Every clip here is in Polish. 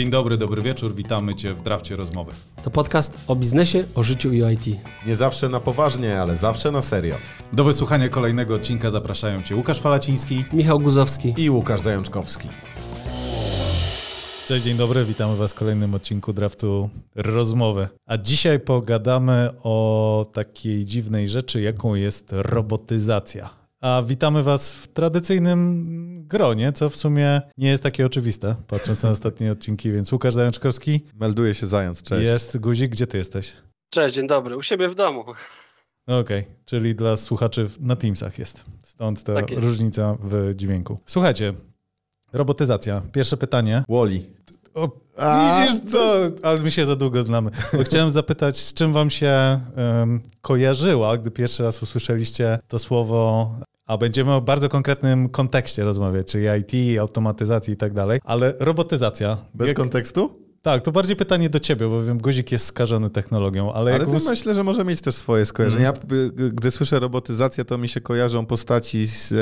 Dzień dobry, dobry wieczór, witamy Cię w Drafcie Rozmowy. To podcast o biznesie, o życiu i o IT. Nie zawsze na poważnie, ale zawsze na serio. Do wysłuchania kolejnego odcinka zapraszają Cię Łukasz Falaciński Michał Guzowski. I Łukasz Zajączkowski. Cześć, dzień dobry, witamy Was w kolejnym odcinku Draftu Rozmowy. A dzisiaj pogadamy o takiej dziwnej rzeczy, jaką jest robotyzacja. A witamy Was w tradycyjnym gronie, co w sumie nie jest takie oczywiste, patrząc na ostatnie odcinki. Więc Łukasz Zajączkowski Melduje się Zając, cześć. jest Guzik. Gdzie Ty jesteś? Cześć, dzień dobry. U siebie w domu. No Okej, czyli dla słuchaczy na Teamsach jest. Stąd ta Tak jest. różnica w dźwięku. Słuchajcie, robotyzacja. Pierwsze pytanie. Wally. O, A, widzisz co? Ale my się za długo znamy. Bo chciałem zapytać, z czym wam się em, kojarzyła, gdy pierwszy raz usłyszeliście to słowo, a będziemy o bardzo konkretnym kontekście rozmawiać, czyli IT, automatyzacji i tak dalej, ale robotyzacja. Bez Jak- kontekstu? tak, to bardziej pytanie do ciebie, bo wiem, Guzik jest skażony technologią, ale, Ale myślę, że może mieć też swoje skojarzenia. Ja, y, y, gdy słyszę robotyzację, to mi się kojarzą postaci z e,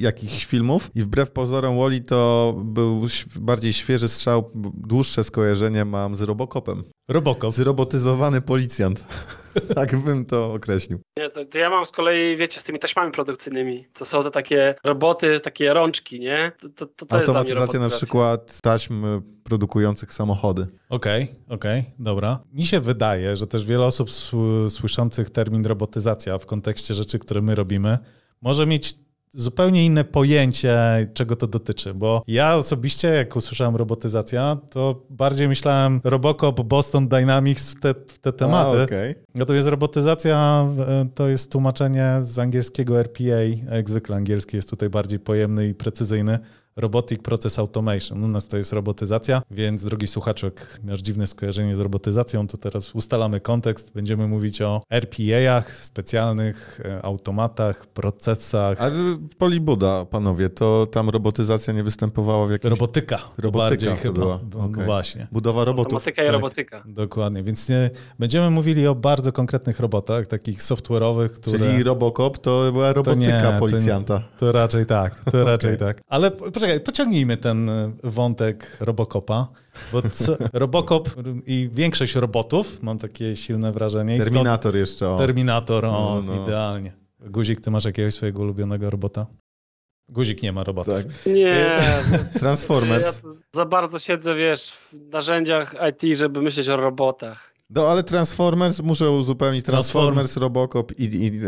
jakichś filmów i wbrew pozorom Wally to był bardziej świeży strzał, dłuższe skojarzenie mam z Robocopem. Robocop. Zrobotyzowany policjant. tak bym to określił. Nie, to, to ja mam z kolei, wiecie, z tymi taśmami produkcyjnymi. To są te takie roboty, takie rączki, nie? To, to, to, to Automatyzacja na przykład taśm y, produkujących samochody. Okej, okej, dobra. Mi się wydaje, że też wiele osób sł- słyszących termin robotyzacja w kontekście rzeczy, które my robimy, może mieć zupełnie inne pojęcie, czego to dotyczy, bo ja osobiście, jak usłyszałem robotyzacja, to bardziej myślałem Robocop, Boston Dynamics, w te, te tematy. A, okej. Natomiast robotyzacja e, to jest tłumaczenie z angielskiego RPA, jak zwykle angielski jest tutaj bardziej pojemny i precyzyjny. Robotic Process Automation. U nas to jest robotyzacja, więc drogi słuchaczu, jak masz dziwne skojarzenie z robotyzacją, to teraz ustalamy kontekst. Będziemy mówić o RPA-ach, specjalnych e, automatach, procesach. A y, Polibuda, panowie, to tam robotyzacja nie występowała w jakimś... Robotyka. to Robotyka bardziej to chyba. była, No okej. Właśnie. Budowa robotów. Automatyka i tak. robotyka. Dokładnie, więc nie, będziemy mówili o bardzo konkretnych robotach, takich software'owych, które... Czyli Robocop to była robotyka nie, to nie. policjanta. To raczej tak, to raczej Okej. tak. Ale po- poczekaj, pociągnijmy ten e, wątek Robocopa, bo co, Robocop i większość robotów, mam takie silne wrażenie. stąd Terminator jeszcze, o. Terminator, o, No, no. idealnie. Guzik, ty masz jakiegoś swojego ulubionego robota? Guzik nie ma robotów. Tak. Nie, ja Transformers. to za bardzo siedzę, wiesz, w narzędziach IT, żeby myśleć o robotach. No ale Transformers, muszę uzupełnić. Transformers, Robocop i, i e,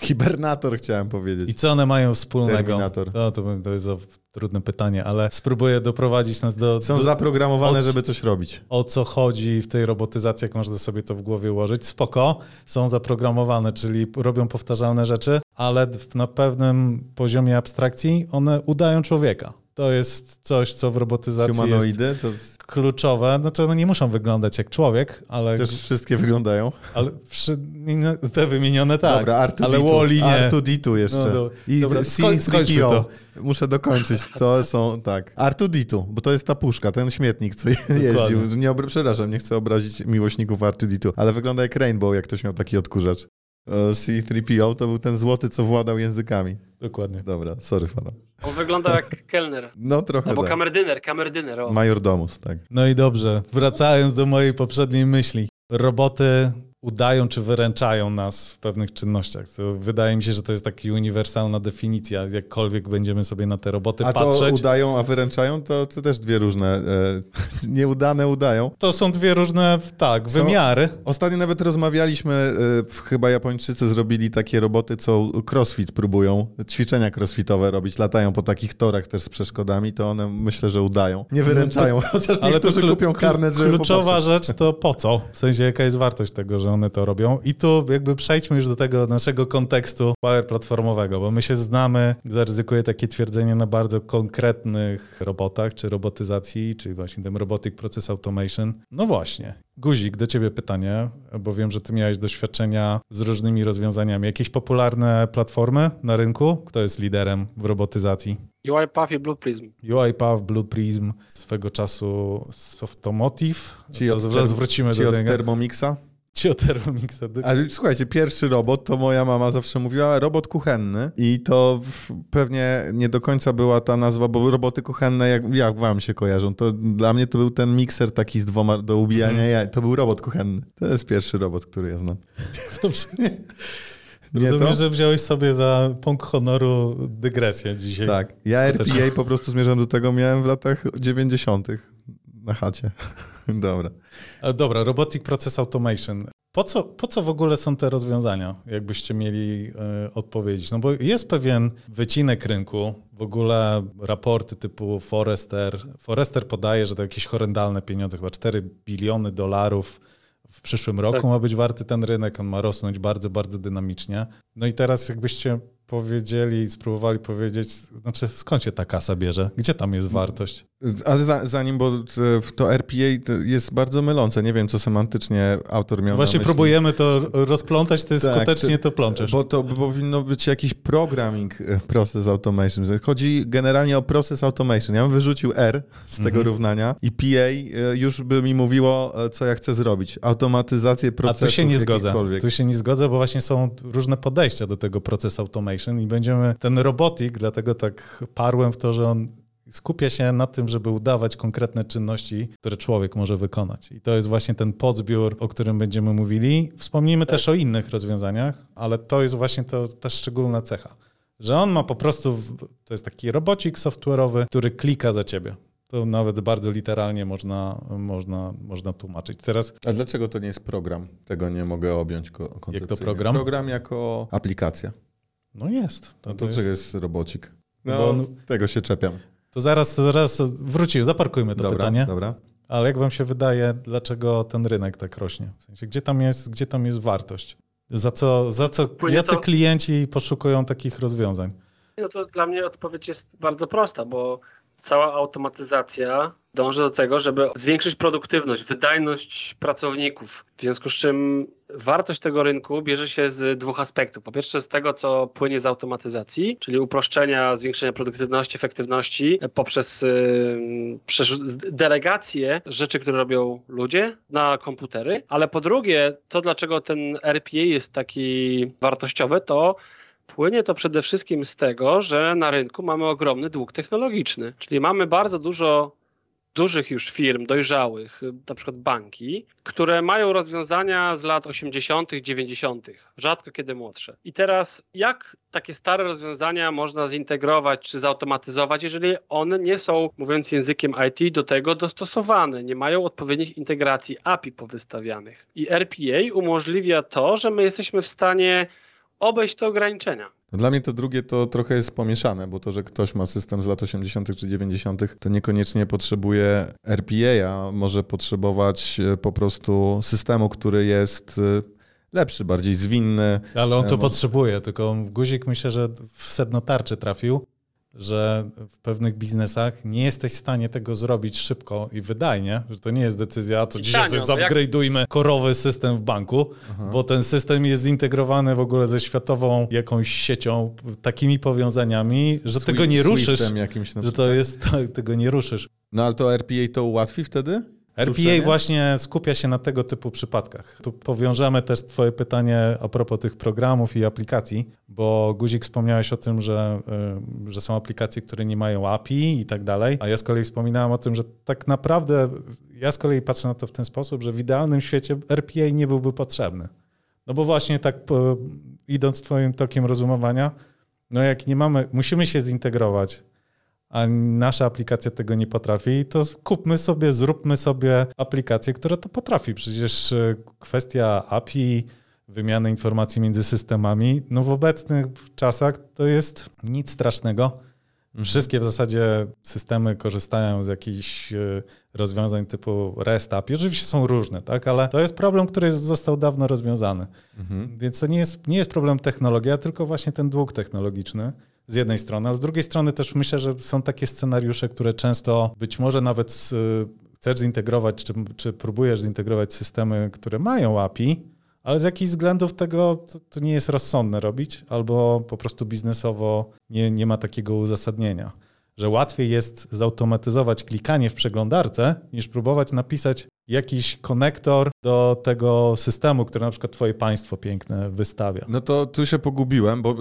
Hibernator chciałem powiedzieć. I co one mają wspólnego? Terminator. To, to, to jest za trudne pytanie, ale spróbuję doprowadzić nas do... Są do zaprogramowane, żeby coś robić. o co chodzi w tej robotyzacji, jak można sobie to w głowie ułożyć. Spoko, są zaprogramowane, czyli robią powtarzalne rzeczy, ale w- na pewnym poziomie abstrakcji one udają człowieka. To jest coś, co w robotyzacji jest Humanoidy, to kluczowe. Znaczy one nie muszą wyglądać jak człowiek, ale, też wszystkie wyglądają. ale przy, nie- te wymienione tak. Dobra, R2D2. ale Wally nie. R2D2 jeszcze. No, do- I dobra, skoń- skończmy C3PO. to. Muszę dokończyć. To są, tak. R2D2, bo to jest ta puszka, ten śmietnik, co jeździł. Nie przepraszam, nie chcę obrazić miłośników R2D2, ale wygląda jak Rainbow, jak ktoś miał taki odkurzacz. E, C3PO to był ten złoty, co władał językami. Dokładnie. Dobra, sorry fana. On wygląda jak kelner. No trochę Albo tak. kamerdyner, kamerdyner, o. Majordomus, tak. No i dobrze, wracając do mojej poprzedniej myśli. Roboty udają czy wyręczają nas w pewnych czynnościach. To wydaje mi się, że to jest taka uniwersalna definicja, jakkolwiek będziemy sobie na te roboty A to patrzeć. udają, a wyręczają, to, to też dwie różne. E, nieudane udają. To są dwie różne, tak, Są- wymiary. Ostatnio nawet rozmawialiśmy, e, chyba Japończycy zrobili takie roboty, co crossfit próbują, ćwiczenia crossfitowe robić, latają po takich torach też z przeszkodami, to one myślę, że udają. Nie wyręczają, chociaż Ale to niektórzy kupią karnet, żeby Kluczowa popatrzeć. rzecz to po co? W sensie jaka jest wartość tego, że one to robią. I tu jakby przejdźmy już do tego naszego kontekstu power platformowego, bo my się znamy, zaryzykuję takie twierdzenie na bardzo konkretnych robotach, czy robotyzacji, czyli właśnie tym robotic process automation. No właśnie. Guzik, do ciebie pytanie, bo wiem, że ty miałeś doświadczenia z różnymi rozwiązaniami. Jakieś popularne platformy na rynku? Kto jest liderem w robotyzacji? UiPath i Blue Prism. UiPath, Blue Prism, swego czasu Softomotive. To od zaraz term- wrócimy Ci do od tego. Thermomixa? Ci o Thermomixa. Ale słuchajcie, pierwszy robot to moja mama zawsze mówiła robot kuchenny i to pewnie nie do końca była ta nazwa, bo roboty kuchenne, jak, jak wam się kojarzą, to dla mnie to był ten mikser taki z dwoma do ubijania Mhm. jaj. To był robot kuchenny. To jest pierwszy robot, który ja znam. Dobrze. Nie Rozumiem, to? że wziąłeś sobie za punkt honoru dygresję dzisiaj. Tak. Ja. RPA po prostu zmierzam do tego, miałem w latach 90. na chacie. Dobra. A Dobra, Robotic Process Automation. Po co, po co w ogóle są te rozwiązania, jakbyście mieli e, odpowiedzieć? No bo jest pewien wycinek rynku, w ogóle raporty typu Forrester. Forrester podaje, że to jakieś horrendalne pieniądze, chyba 4 biliony dolarów w przyszłym roku Tak. ma być warty ten rynek, on ma rosnąć bardzo, bardzo dynamicznie. No i teraz jakbyście powiedzieli, spróbowali powiedzieć, znaczy skąd się ta kasa bierze? Gdzie tam jest wartość? Ale za, zanim, bo t- to RPA jest bardzo mylące. Nie wiem, co semantycznie autor miał Właśnie na myśli. próbujemy to rozplątać, ty Tak, skutecznie to plączesz. Bo to powinno być jakiś programming e, process automation. Chodzi generalnie o process automation. Ja bym wyrzucił R z tego Mhm. równania i PA e, już by mi mówiło, e, co ja chcę zrobić. Automatyzację A procesów tu się nie zgodzę. Tu się nie zgodzę, bo właśnie są różne podejścia do tego proces automation i będziemy ten robotik, dlatego tak parłem w to, że on skupia się na tym, żeby udawać konkretne czynności, które człowiek może wykonać. I to jest właśnie ten podzbiór, o którym będziemy mówili. Wspomnimy też o innych rozwiązaniach, ale to jest właśnie to, ta szczególna cecha. Że on ma po prostu, w- to jest taki robocik software'owy, który klika za ciebie. To nawet bardzo literalnie można, można, można tłumaczyć. Teraz A dlaczego to nie jest program? Tego nie mogę objąć ko- koncepcyjnie. program? Program jako aplikacja. no jest. To, No to to jest jest robocik? No, on- tego się czepiam. To zaraz, zaraz wrócił, zaparkujmy to dobra, pytanie. dobra. Ale jak wam się wydaje, dlaczego ten rynek tak rośnie? W sensie, gdzie tam jest, gdzie tam jest wartość? Za co, za co Płynie jacy to- klienci poszukują takich rozwiązań? No to dla mnie odpowiedź jest bardzo prosta, bo cała automatyzacja dąży do tego, żeby zwiększyć produktywność, wydajność pracowników. W związku z czym wartość tego rynku bierze się z dwóch aspektów. Po pierwsze z tego, co płynie z automatyzacji, czyli uproszczenia, zwiększenia produktywności, efektywności poprzez yy, delegację rzeczy, które robią ludzie na komputery. Ale po drugie, to dlaczego ten RPA jest taki wartościowy, to Płynie to przede wszystkim z tego, że na rynku mamy ogromny dług technologiczny, czyli mamy bardzo dużo dużych już firm, dojrzałych, na przykład banki, które mają rozwiązania z lat 80., 90., rzadko kiedy młodsze. I teraz jak takie stare rozwiązania można zintegrować czy zautomatyzować, jeżeli one nie są, mówiąc językiem IT, do tego dostosowane, nie mają odpowiednich integracji API powystawianych. I RPA umożliwia to, że my jesteśmy w stanie obejść te ograniczenia. No Dla mnie to drugie to trochę jest pomieszane, bo to, że ktoś ma system z lat 80. czy 90., to niekoniecznie potrzebuje RPA, a może potrzebować e, po prostu systemu, który jest e, lepszy, bardziej zwinny. Ale on E, to może- potrzebuje, tylko guzik myślę, że w sedno tarczy trafił, że w pewnych biznesach nie jesteś w stanie tego zrobić szybko i wydajnie, że to nie jest decyzja, a to I dzisiaj tanio, sobie jak- korowy system w banku, bo ten system jest zintegrowany w ogóle ze światową jakąś siecią, takimi powiązaniami, że Swi- tego nie ruszysz, Swiftem jakimś na że przykład. to jest, tego nie ruszysz. No ale to RPA to ułatwi wtedy? RPA właśnie skupia się na tego typu przypadkach. Tu powiążemy też twoje pytanie a propos tych programów i aplikacji, bo Guzik wspomniałeś o tym, że, y, że są aplikacje, które nie mają API i tak dalej, a ja z kolei wspominałem o tym, że tak naprawdę ja z kolei patrzę na to w ten sposób, że w idealnym świecie RPA nie byłby potrzebny. No bo właśnie tak idąc twoim tokiem rozumowania, no jak nie mamy, musimy się zintegrować, a nasza aplikacja tego nie potrafi, to kupmy sobie, zróbmy sobie aplikację, która to potrafi. Przecież e, kwestia API, wymiany informacji między systemami, no w obecnych czasach to jest nic strasznego. Wszystkie w zasadzie systemy korzystają z jakichś e, rozwiązań typu REST API. Oczywiście są różne, tak, ale to jest problem, który został dawno rozwiązany. Mhm. Więc to nie jest, nie jest problem technologia, tylko właśnie ten dług technologiczny z jednej strony, ale z drugiej strony też myślę, że są takie scenariusze, które często być może nawet z, chcesz zintegrować, czy, czy próbujesz zintegrować systemy, które mają API, ale z jakichś względów tego to, to nie jest rozsądne robić, albo po prostu biznesowo nie, nie ma takiego uzasadnienia. Że łatwiej jest zautomatyzować klikanie w przeglądarce, niż próbować napisać jakiś konektor do tego systemu, który na przykład twoje państwo piękne wystawia. No to tu się pogubiłem, bo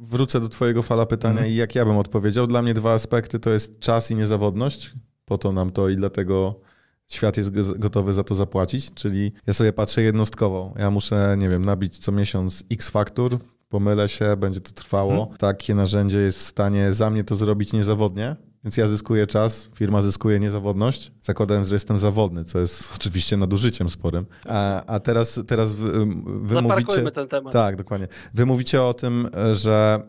wrócę do twojego fala pytania Mhm. i jak ja bym odpowiedział. Dla mnie dwa aspekty to jest czas i niezawodność. Po to nam to i dlatego świat jest go- gotowy za to zapłacić, czyli ja sobie patrzę jednostkowo. Ja muszę, nie wiem, nabić co miesiąc x faktur, pomylę się, będzie to trwało. Mhm. Takie narzędzie jest w stanie za mnie to zrobić niezawodnie. Więc ja zyskuję czas, firma zyskuje niezawodność, zakładając, że jestem zawodny, co jest oczywiście nadużyciem sporym. A, a teraz, teraz wy, wy mówicie... Ten temat. Tak, dokładnie. Wy mówicie o tym, że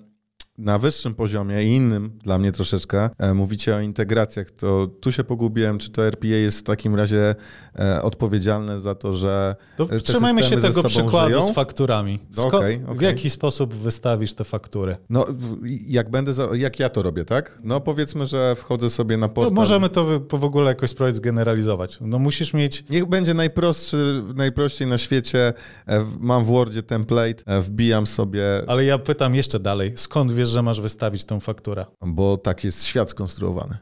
na wyższym poziomie i innym dla mnie troszeczkę e, mówicie o integracjach, to tu się pogubiłem, czy to RPA jest w takim razie e, odpowiedzialne za to, że To te trzymajmy się tego przykładu żyją? z fakturami. No Sko- okej, W okej. jaki sposób wystawisz te faktury? no w- jak będę, za, jak ja to robię, tak? No powiedzmy, że wchodzę sobie na No, portal. możemy to w ogóle jakoś spróbować zgeneralizować. No musisz mieć Niech będzie najprostszy, najprościej na świecie. E, w- Mam w Wordzie template, e, wbijam sobie, Ale ja pytam jeszcze dalej, skąd wiesz, że masz wystawić tą fakturę? bo tak jest świat skonstruowany.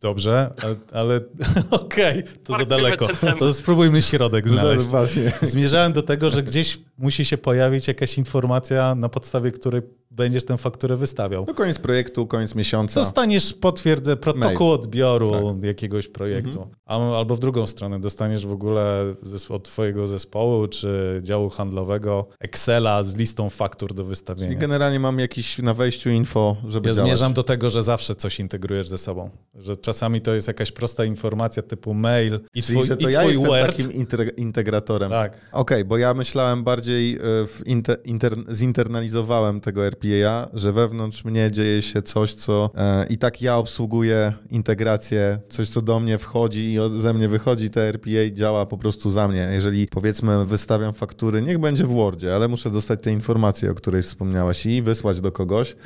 Dobrze, ale, okej, to za daleko. To spróbujmy środek znaleźć. Właśnie. Zmierzałem do tego, że gdzieś musi się pojawić jakaś informacja, na podstawie której będziesz tę fakturę wystawiał. No koniec projektu, koniec miesiąca. Dostaniesz, potwierdzę, protokół Mail. odbioru Tak. jakiegoś projektu. A- Albo w drugą stronę, dostaniesz w ogóle od twojego zespołu czy działu handlowego Excela z listą faktur do I wystawienia. generalnie mam jakiś na wejściu info, żeby Ja działać. zmierzam do tego, że zawsze coś integrujesz ze sobą. Że czasami to jest jakaś prosta informacja typu mail i Czyli, twój, że to i ja twój jestem Word. takim integratorem. Tak. Okej, bo ja myślałem bardziej, e, w inter, inter, zinternalizowałem tego RPA, że wewnątrz mnie dzieje się coś, co e, i tak ja obsługuję integrację, coś, co do mnie wchodzi i ze mnie wychodzi, te RPA działa po prostu za mnie. Jeżeli powiedzmy wystawiam faktury, niech będzie w Wordzie, ale muszę dostać te informacje, o której wspomniałaś i wysłać do kogoś,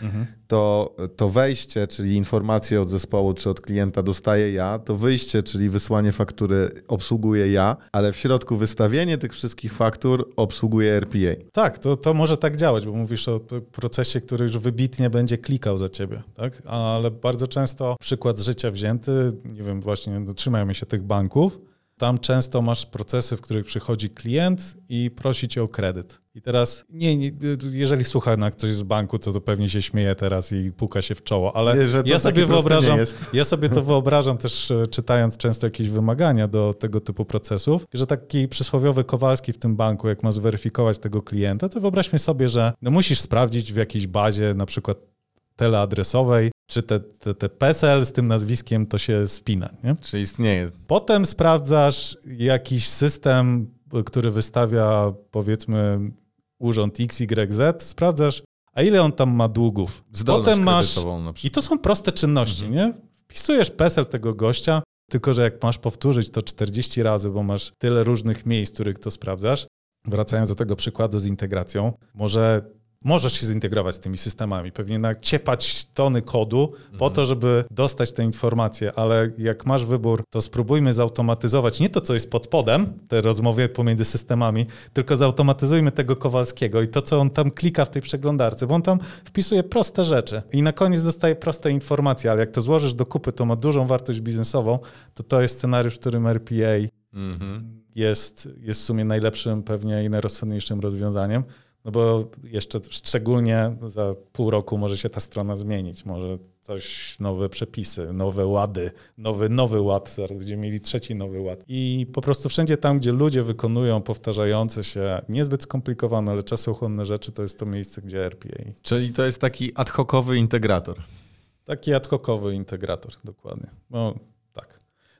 to, to wejście, czyli informacje od zespołu czy od klienta dostaję ja, to wyjście, czyli wysłanie faktury obsługuję ja, ale w środku wystawienie tych wszystkich faktur obsługuje RPA. Tak, to, to może tak działać, bo mówisz o procesie, który już wybitnie będzie klikał za ciebie, tak? Ale bardzo często przykład z życia wzięty, nie wiem, właśnie no, trzymajmy się tych banków, tam często masz procesy, w których przychodzi klient i prosi cię o kredyt. I teraz, nie, nie, jeżeli słucha na ktoś z banku, to, to pewnie się śmieje teraz i puka się w czoło, ale Nie, ja sobie wyobrażam, ja sobie to wyobrażam też e, czytając często jakieś wymagania do tego typu procesów, że taki przysłowiowy Kowalski w tym banku, jak ma zweryfikować tego klienta, to wyobraźmy sobie, że no musisz sprawdzić w jakiejś bazie na przykład teleadresowej, czy te, te, te PESEL z tym nazwiskiem to się spina, nie? Czy istnieje? Potem sprawdzasz jakiś system, który wystawia powiedzmy urząd XYZ, sprawdzasz, a ile on tam ma długów. Zdolność Potem masz i to są proste czynności, nie? Wpisujesz PESEL tego gościa, tylko że jak masz powtórzyć to 40 razy, bo masz tyle różnych miejsc, których to sprawdzasz. Wracając do tego przykładu z integracją, może możesz się zintegrować z tymi systemami, pewnie naciepać tony kodu po to, żeby dostać te informacje, ale jak masz wybór, to spróbujmy zautomatyzować nie to, co jest pod spodem, te rozmowy pomiędzy systemami, tylko zautomatyzujmy tego Kowalskiego i to, co on tam klika w tej przeglądarce, bo on tam wpisuje proste rzeczy. I na koniec dostaje proste informacje, ale jak to złożysz do kupy, to ma dużą wartość biznesową, to to jest scenariusz, w którym RPA Mhm. jest, jest w sumie najlepszym pewnie i najrozsądniejszym rozwiązaniem, no bo jeszcze szczególnie za pół roku może się ta strona zmienić, może coś, nowe przepisy, nowe łady, nowy, nowy ład, zaraz będziemy mieli trzeci nowy ład. I po prostu wszędzie tam, gdzie ludzie wykonują powtarzające się, niezbyt skomplikowane, ale czasochłonne rzeczy, to jest to miejsce, gdzie RPA. Czyli to jest taki ad hocowy integrator. Taki ad hocowy integrator, dokładnie. No.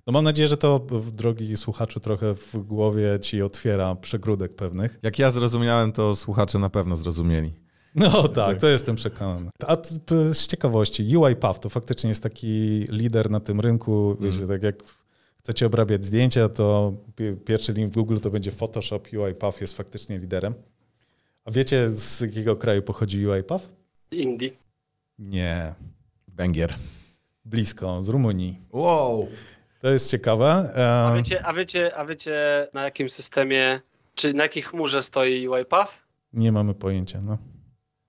No mam nadzieję, że to, w drogi słuchaczu, trochę w głowie ci otwiera przegródek pewnych. Jak ja zrozumiałem, to słuchacze na pewno zrozumieli. No tak, to jestem przekonany. A z ciekawości, UiPath to faktycznie jest taki lider na tym rynku. Wiecie, tak jak chcecie obrabiać zdjęcia, to pi- pierwszy link w Google to będzie Photoshop. UiPath jest faktycznie liderem. A wiecie, z jakiego kraju pochodzi UiPath? Indie. Nie, Węgier. blisko, z Rumunii. Wow! To jest ciekawe. A E, wiecie, a wiecie, a wiecie na jakim systemie, czy na jakiej chmurze stoi UiPath? Nie mamy pojęcia, no.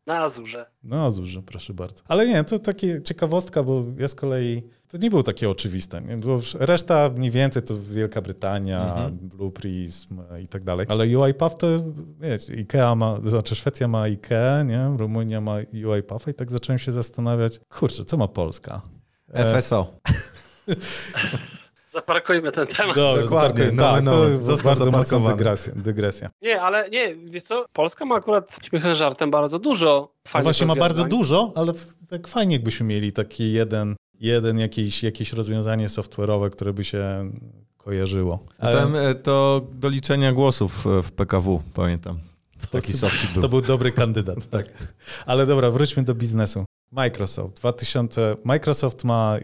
Na Azurze. Na Azurze, proszę bardzo. Ale nie, to takie ciekawostka, bo ja z kolei, to nie było takie oczywiste. Nie? Bo reszta mniej więcej to Wielka Brytania, mhm. Blue Prism i tak dalej. Ale UiPath to, wiecie, Ikea ma, znaczy Szwecja ma Ikea, nie? Rumunia ma UiPath i tak zacząłem się zastanawiać, kurczę, co ma Polska? FSO. Zaparkujmy ten temat. Dobra, Dokładnie, no, tak, no, to bardzo mocna dygresja, dygresja. Nie, ale nie, wiesz co, Polska ma akurat śmiechem żartem bardzo dużo fajnych no Właśnie ma bardzo dużo, ale tak fajnie jakbyśmy mieli taki jeden, jeden jakieś, jakieś rozwiązanie software'owe, które by się kojarzyło. Ale... Tam, e, to do liczenia głosów w PKW, pamiętam. Taki softik był. To był dobry kandydat, tak. Ale dobra, wróćmy do biznesu. Microsoft. 2000, Microsoft ma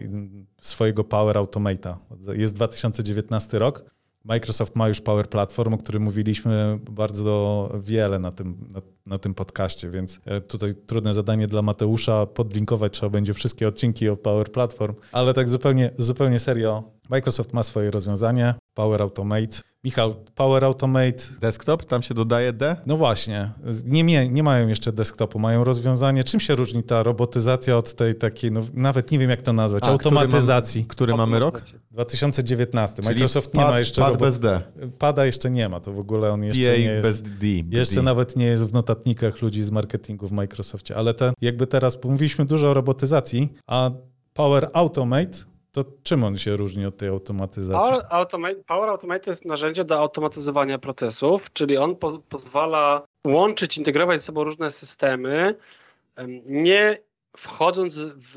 swojego Power Automate'a. Jest 2019 rok. Microsoft ma już Power Platform, o którym mówiliśmy bardzo wiele na tym, na, na, tym podcaście, więc e, tutaj trudne zadanie dla Mateusza. Podlinkować trzeba będzie wszystkie odcinki o Power Platform, ale tak zupełnie, zupełnie serio. Microsoft ma swoje rozwiązanie, Power Automate. Michał, Power Automate. Desktop, tam się dodaje D? No właśnie. Nie, nie mają jeszcze desktopu, mają rozwiązanie. Czym się różni ta robotyzacja od tej takiej, no nawet nie wiem jak to nazwać, A, automatyzacji? Który, mam, który mamy rok? 2019. Czyli Microsoft nie ma jeszcze. Pad bez D. Pada jeszcze nie ma, to w ogóle on jeszcze PA nie jest. Bez D. Jeszcze D. nawet nie jest w notatnikach ludzi z marketingu w Microsoftie. Ale ten, jakby teraz mówiliśmy dużo o robotyzacji, a Power Automate to czym on się różni od tej automatyzacji? Power Automate, Power Automate to jest narzędzie do automatyzowania procesów, czyli on po, pozwala łączyć, integrować ze sobą różne systemy, nie wchodząc w,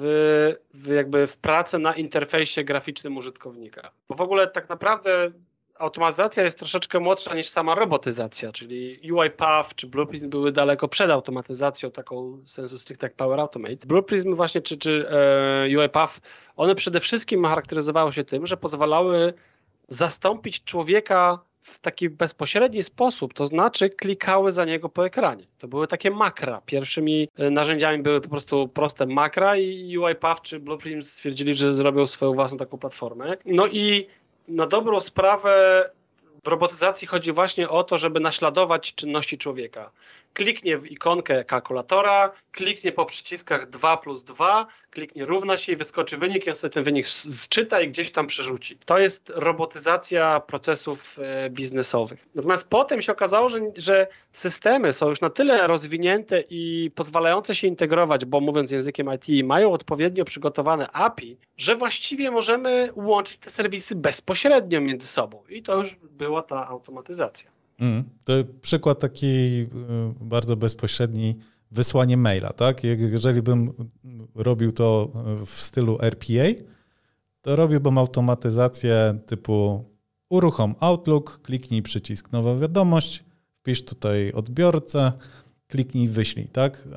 w, jakby w pracę na interfejsie graficznym użytkownika. Bo w ogóle tak naprawdę automatyzacja jest troszeczkę młodsza niż sama robotyzacja, czyli UiPath czy Blueprism były daleko przed automatyzacją, taką sensu stricte jak Power Automate. Blueprism właśnie czy, czy e, UiPath, one przede wszystkim charakteryzowały się tym, że pozwalały zastąpić człowieka w taki bezpośredni sposób, to znaczy klikały za niego po ekranie. To były takie makra. Pierwszymi e, narzędziami były po prostu proste makra i UiPath czy Blueprint stwierdzili, że zrobią swoją własną taką platformę. No i na dobrą sprawę w robotyzacji chodzi właśnie o to, żeby naśladować czynności człowieka. Kliknie w ikonkę kalkulatora, kliknie po przyciskach 2 plus 2, kliknie równa się i wyskoczy wynik i on sobie ten wynik zczyta i gdzieś tam przerzuci. To jest robotyzacja procesów e, biznesowych. Natomiast potem się okazało, że, że systemy są już na tyle rozwinięte i pozwalające się integrować, bo mówiąc językiem IT, mają odpowiednio przygotowane API, że właściwie możemy łączyć te serwisy bezpośrednio między sobą. I to już była ta automatyzacja. Mm, to przykład taki y, bardzo bezpośredni wysłanie maila, tak? Jeżeli bym robił to w stylu RPA, to robiłbym automatyzację typu uruchom Outlook, kliknij przycisk nowa wiadomość, wpisz tutaj odbiorcę, kliknij wyślij, tak?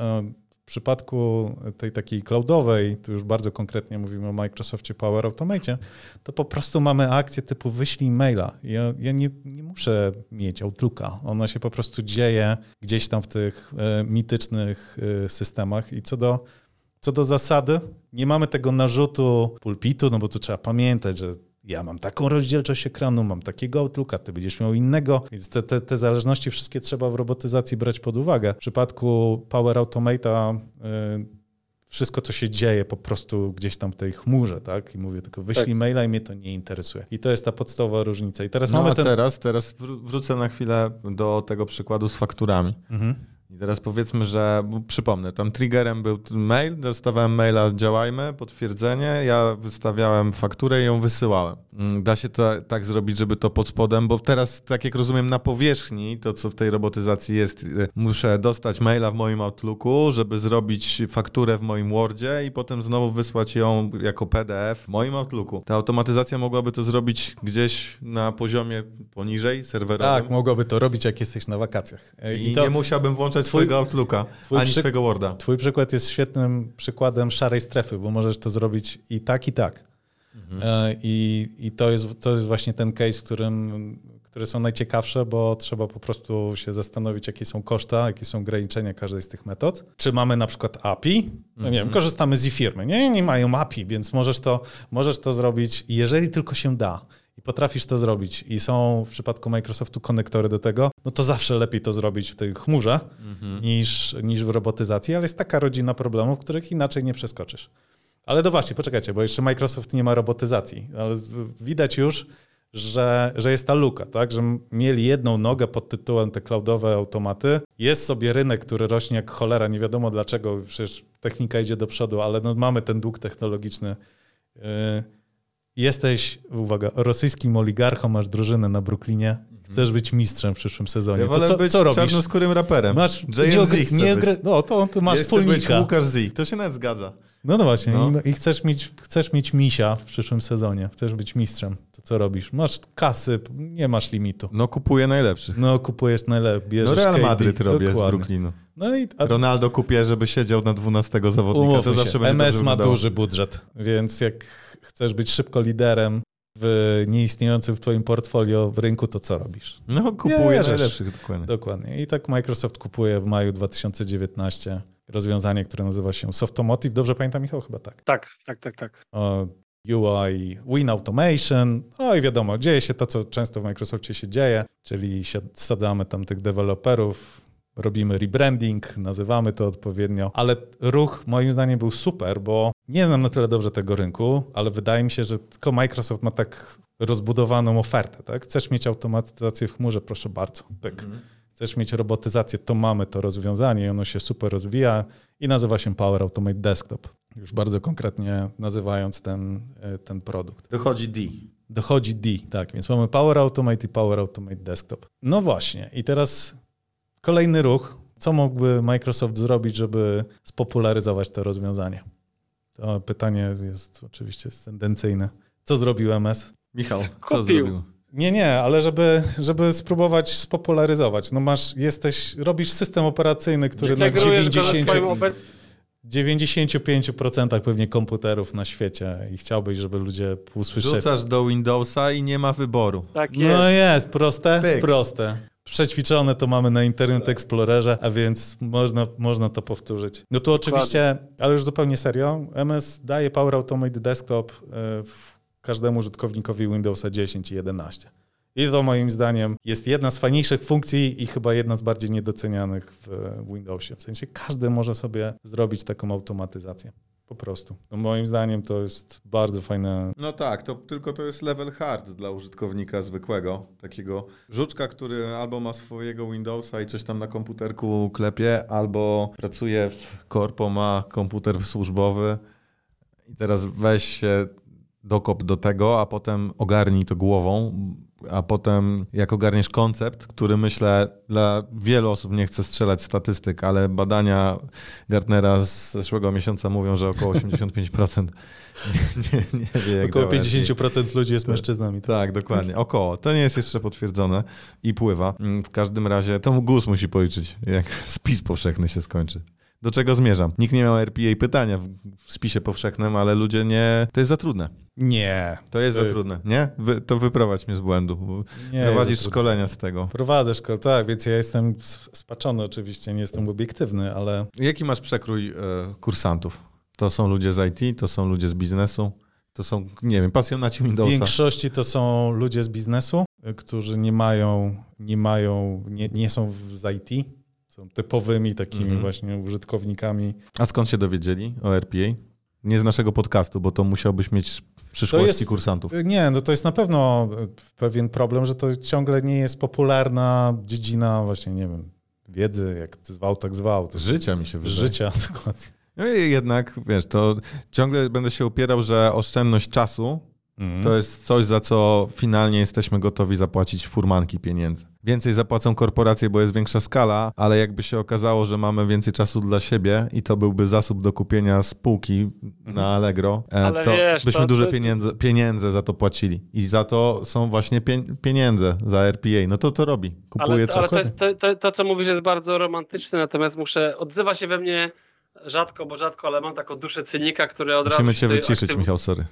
W przypadku tej takiej cloudowej, tu już bardzo konkretnie mówimy o Microsoftie Power Automate, to po prostu mamy akcję typu wyślij maila. Ja, ja nie, nie, muszę mieć Outlooka. Ona się po prostu dzieje gdzieś tam w tych e, mitycznych e, systemach i co do co do zasady, nie mamy tego narzutu pulpitu, no bo tu trzeba pamiętać, że ja mam taką rozdzielczość ekranu, mam takiego Outlooka, ty będziesz miał innego, więc te, te, te zależności wszystkie trzeba w robotyzacji brać pod uwagę. W przypadku Power Automate'a y, wszystko, co się dzieje po prostu gdzieś tam w tej chmurze, tak? I mówię tylko wyślij tak. maila i mnie to nie interesuje. I to jest ta podstawowa różnica. I teraz no, mamy ten... teraz, teraz wrócę na chwilę do tego przykładu z fakturami. Mhm. I teraz powiedzmy, że przypomnę, tam triggerem był mail, dostawałem maila działajmy, potwierdzenie, ja wystawiałem fakturę i ją wysyłałem. Mm, da się to tak zrobić, żeby to pod spodem, bo teraz, tak jak rozumiem, na powierzchni, to co w tej robotyzacji jest, y, muszę dostać maila w moim Outlooku, żeby zrobić fakturę w moim Wordzie i potem znowu wysłać ją jako PDF w moim Outlooku. Ta automatyzacja mogłaby to zrobić gdzieś na poziomie poniżej, serwerowym. Tak, mogłaby to robić, jak jesteś na wakacjach. I, I to... nie musiałbym włączać swojego Outlooka, twój ani swojego Worda. Twój przykład jest świetnym przykładem szarej strefy, bo możesz to zrobić i tak, i tak. Mhm. E, I, i to, jest, to jest właśnie ten case, którym, które są najciekawsze, bo trzeba po prostu się zastanowić, jakie są koszta, jakie są ograniczenia każdej z tych metod. Czy mamy na przykład API? No nie wiem, mhm. korzystamy z e-firmy. Nie, nie mają API, więc możesz to, możesz to zrobić, jeżeli tylko się da. I potrafisz to zrobić i są w przypadku Microsoftu konektory do tego, no to zawsze lepiej to zrobić w tej chmurze Mhm. niż, niż w robotyzacji, ale jest taka rodzina problemów, których inaczej nie przeskoczysz. Ale no właśnie, poczekajcie, bo jeszcze Microsoft nie ma robotyzacji, ale widać już, że, że jest ta luka, tak? Że mieli jedną nogę pod tytułem te cloudowe automaty. Jest sobie rynek, który rośnie jak cholera, nie wiadomo dlaczego, przecież technika idzie do przodu, ale no mamy ten dług technologiczny. Yy, Jesteś, uwaga, rosyjskim oligarchą, masz drużynę na Brooklynie, chcesz być mistrzem w przyszłym sezonie. Ja to co, być co robisz? czarnoskórym raperem. Masz JNZ nie, nie być. No to, to masz ja chcę być wspólnika. Łukasz Z. To się nawet zgadza. No no właśnie, No. I, i chcesz, mieć, chcesz mieć misia w przyszłym sezonie, chcesz być mistrzem. To co robisz? Masz kasy, nie masz limitu. No kupuję najlepszych. No kupujesz bierzesz No Real KD, Madryt robię z dokładnie. Brooklynu. No i a, Ronaldo kupię, żeby siedział na 12 zawodnika. umówmy to zawsze się, będzie MS ma wyglądało. duży budżet, więc jak chcesz być szybko liderem w nieistniejącym w twoim portfolio rynku, to co robisz? No kupuję Bierzesz. najlepszych, dokładnie. Dokładnie. I tak Microsoft kupuje w maju 2019 rozwiązanie, które nazywa się Softomotive. Dobrze pamiętam, Michał? Chyba tak. Tak, tak, tak, tak. o UI, Win Automation, no i wiadomo, dzieje się to, co często w Microsoftie się dzieje, czyli sadzamy tam tych deweloperów, robimy rebranding, nazywamy to odpowiednio, ale ruch moim zdaniem był super, bo nie znam na tyle dobrze tego rynku, ale wydaje mi się, że tylko Microsoft ma tak rozbudowaną ofertę, tak? Chcesz mieć automatyzację w chmurze, proszę bardzo, pyk. Chcesz mieć robotyzację, to mamy to rozwiązanie i ono się super rozwija i nazywa się Power Automate Desktop. Już bardzo konkretnie nazywając ten, e, ten produkt. Dochodzi D. Dochodzi D, tak, więc mamy Power Automate i Power Automate Desktop. No właśnie, i teraz kolejny ruch. Co mógłby Microsoft zrobić, żeby spopularyzować to rozwiązanie? To pytanie jest oczywiście tendencyjne. Co zrobił MS? Michał, co Kupił. zrobił? Nie, nie, ale żeby, żeby spróbować spopularyzować. No masz, jesteś, robisz system operacyjny, który na Integrujesz go ze 90, swoim obec... 95% pewnie komputerów na świecie i chciałbyś, żeby ludzie usłyszeli. Rzucasz do Windowsa i nie ma wyboru. Tak jest. No jest, proste, Pyk. proste. Przećwiczone to mamy na Internet Explorerze, a więc można, można to powtórzyć. No tu oczywiście, ale już zupełnie serio, MS daje Power Automate Desktop e, każdemu użytkownikowi Windowsa 10 i 11. I to moim zdaniem jest jedna z fajniejszych funkcji i chyba jedna z bardziej niedocenianych w Windowsie. W sensie każdy może sobie zrobić taką automatyzację. Po prostu. No moim zdaniem to jest bardzo fajne. No tak, to tylko to jest level hard dla użytkownika zwykłego, takiego żuczka, który albo ma swojego Windowsa i coś tam na komputerku klepie, albo pracuje w korpo, ma komputer służbowy i teraz weź się dokop do tego, a potem ogarnij to głową, a potem jak ogarniesz koncept, który myślę dla wielu osób nie chcę strzelać statystyk, ale badania Gartnera z zeszłego miesiąca mówią, że około 85% nie, nie, nie wie jak Około działa RPA. 50% ludzi jest mężczyznami. Tak, dokładnie. Około. To nie jest jeszcze potwierdzone i pływa. W każdym razie to GUS musi policzyć, jak spis powszechny się skończy. Do czego zmierzam? Nikt nie miał RPA pytania w w spisie powszechnym, ale ludzie nie... To jest za trudne. Nie. To jest za Ty- trudne, nie? Wy, to wyprowadź mnie z błędu. nie Prowadzisz szkolenia z tego. Prowadzę szkołę, tak, więc ja jestem spaczony oczywiście, nie jestem obiektywny, ale Jaki masz przekrój e, kursantów? To są ludzie z IT, to są ludzie z biznesu, to są, nie wiem, pasjonaci w Windowsa. większości to są ludzie z biznesu, y, którzy nie mają, nie mają, nie, nie są w- z IT, są typowymi takimi Mhm. właśnie użytkownikami. A skąd się dowiedzieli o RPA? Nie z naszego podcastu, bo to musiałbyś mieć przyszłości jest- kursantów. Y, Nie, no to jest na pewno y, pewien problem, że to ciągle nie jest popularna dziedzina właśnie, nie wiem, wiedzy, jak zwał, tak zwał. To życia mi się wydaje. życia, dokładnie. No i jednak, wiesz, to ciągle będę się upierał, że oszczędność czasu Mhm. to jest coś, za co finalnie jesteśmy gotowi zapłacić furmanki pieniędzy. Więcej zapłacą korporacje, bo jest większa skala, ale jakby się okazało, że mamy więcej czasu dla siebie i to byłby zasób do kupienia spółki na Allegro, e, Ale to wiesz, byśmy to- duże to- pieniądze, pieniądze za to płacili. I za to są właśnie pie- pieniądze za RPA. No to to robi. Kupuje Ale, czas. ale to, jest, to, to, to, co mówisz, jest bardzo romantyczne, natomiast muszę, odzywa się we mnie rzadko, bo rzadko, ale mam taką duszę cynika, który od Musimy razu... cię się wyciszyć, aktyw- Michał, sorry.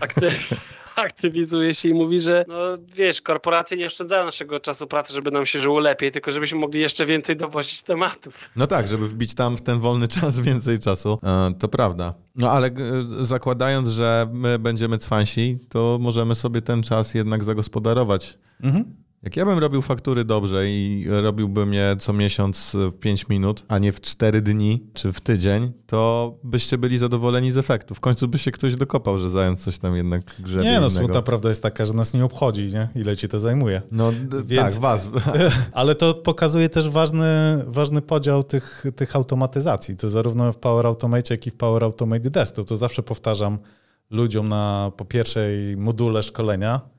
akty- aktywizuje się i mówi, że no wiesz, korporacje nie oszczędzają naszego czasu pracy, żeby nam się żyło lepiej, tylko żebyśmy mogli jeszcze więcej dowozić tematów. No tak, żeby wbić tam w ten wolny czas więcej czasu, e, to prawda. No ale e, zakładając, że my będziemy cwansi, to możemy sobie ten czas jednak zagospodarować. Mhm. Jak ja bym robił faktury dobrze i robiłbym je co miesiąc w 5 minut, a nie w 4 dni czy w tydzień, to byście byli zadowoleni z efektu. W końcu by się ktoś dokopał, że zając coś tam jednak grzebie Nie no, smutna prawda jest taka, że nas nie obchodzi, nie? ile ci to zajmuje. No d- Więc- tak, was. Ale to pokazuje też ważny, ważny podział tych, tych automatyzacji. To zarówno w Power Automate, jak i w Power Automate Desktop. To zawsze powtarzam ludziom na po pierwszej module szkolenia,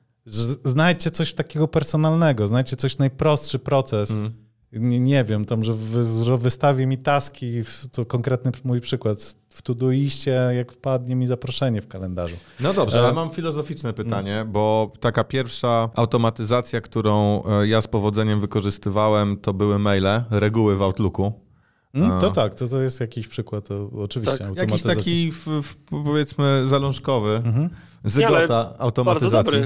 znajdźcie coś takiego personalnego, znajdźcie coś najprostszy proces. Mm. Nie, nie wiem, tam, że, wy, że wystawi mi taski, to konkretny mój przykład, w Todoiście, jak wpadnie mi zaproszenie w kalendarzu. No dobrze, E, ale mam filozoficzne pytanie, bo taka pierwsza automatyzacja, którą e, ja z powodzeniem wykorzystywałem, to były maile, reguły w Outlooku. Mm, to tak, to, to jest jakiś przykład, to oczywiście. Tak, Jakiś taki, w, w, powiedzmy, zalążkowy, Mhm. zygota automatyzacji.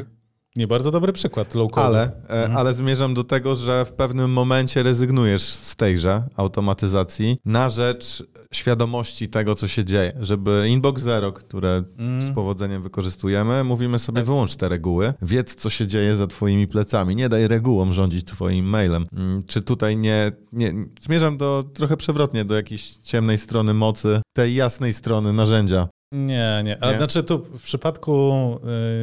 Nie, bardzo dobry przykład low code. Ale, e, ale zmierzam do tego, że w pewnym momencie rezygnujesz z tejże automatyzacji na rzecz świadomości tego, co się dzieje. Żeby Inbox Zero, które Mm. z powodzeniem wykorzystujemy, mówimy sobie wyłącz te reguły, wiedz, co się dzieje za twoimi plecami. Nie daj regułom rządzić twoim mailem. Mm, Czy tutaj nie, nie... Zmierzam do trochę przewrotnie do jakiejś ciemnej strony mocy, tej jasnej strony narzędzia. Nie, nie. A Nie? znaczy tu w przypadku.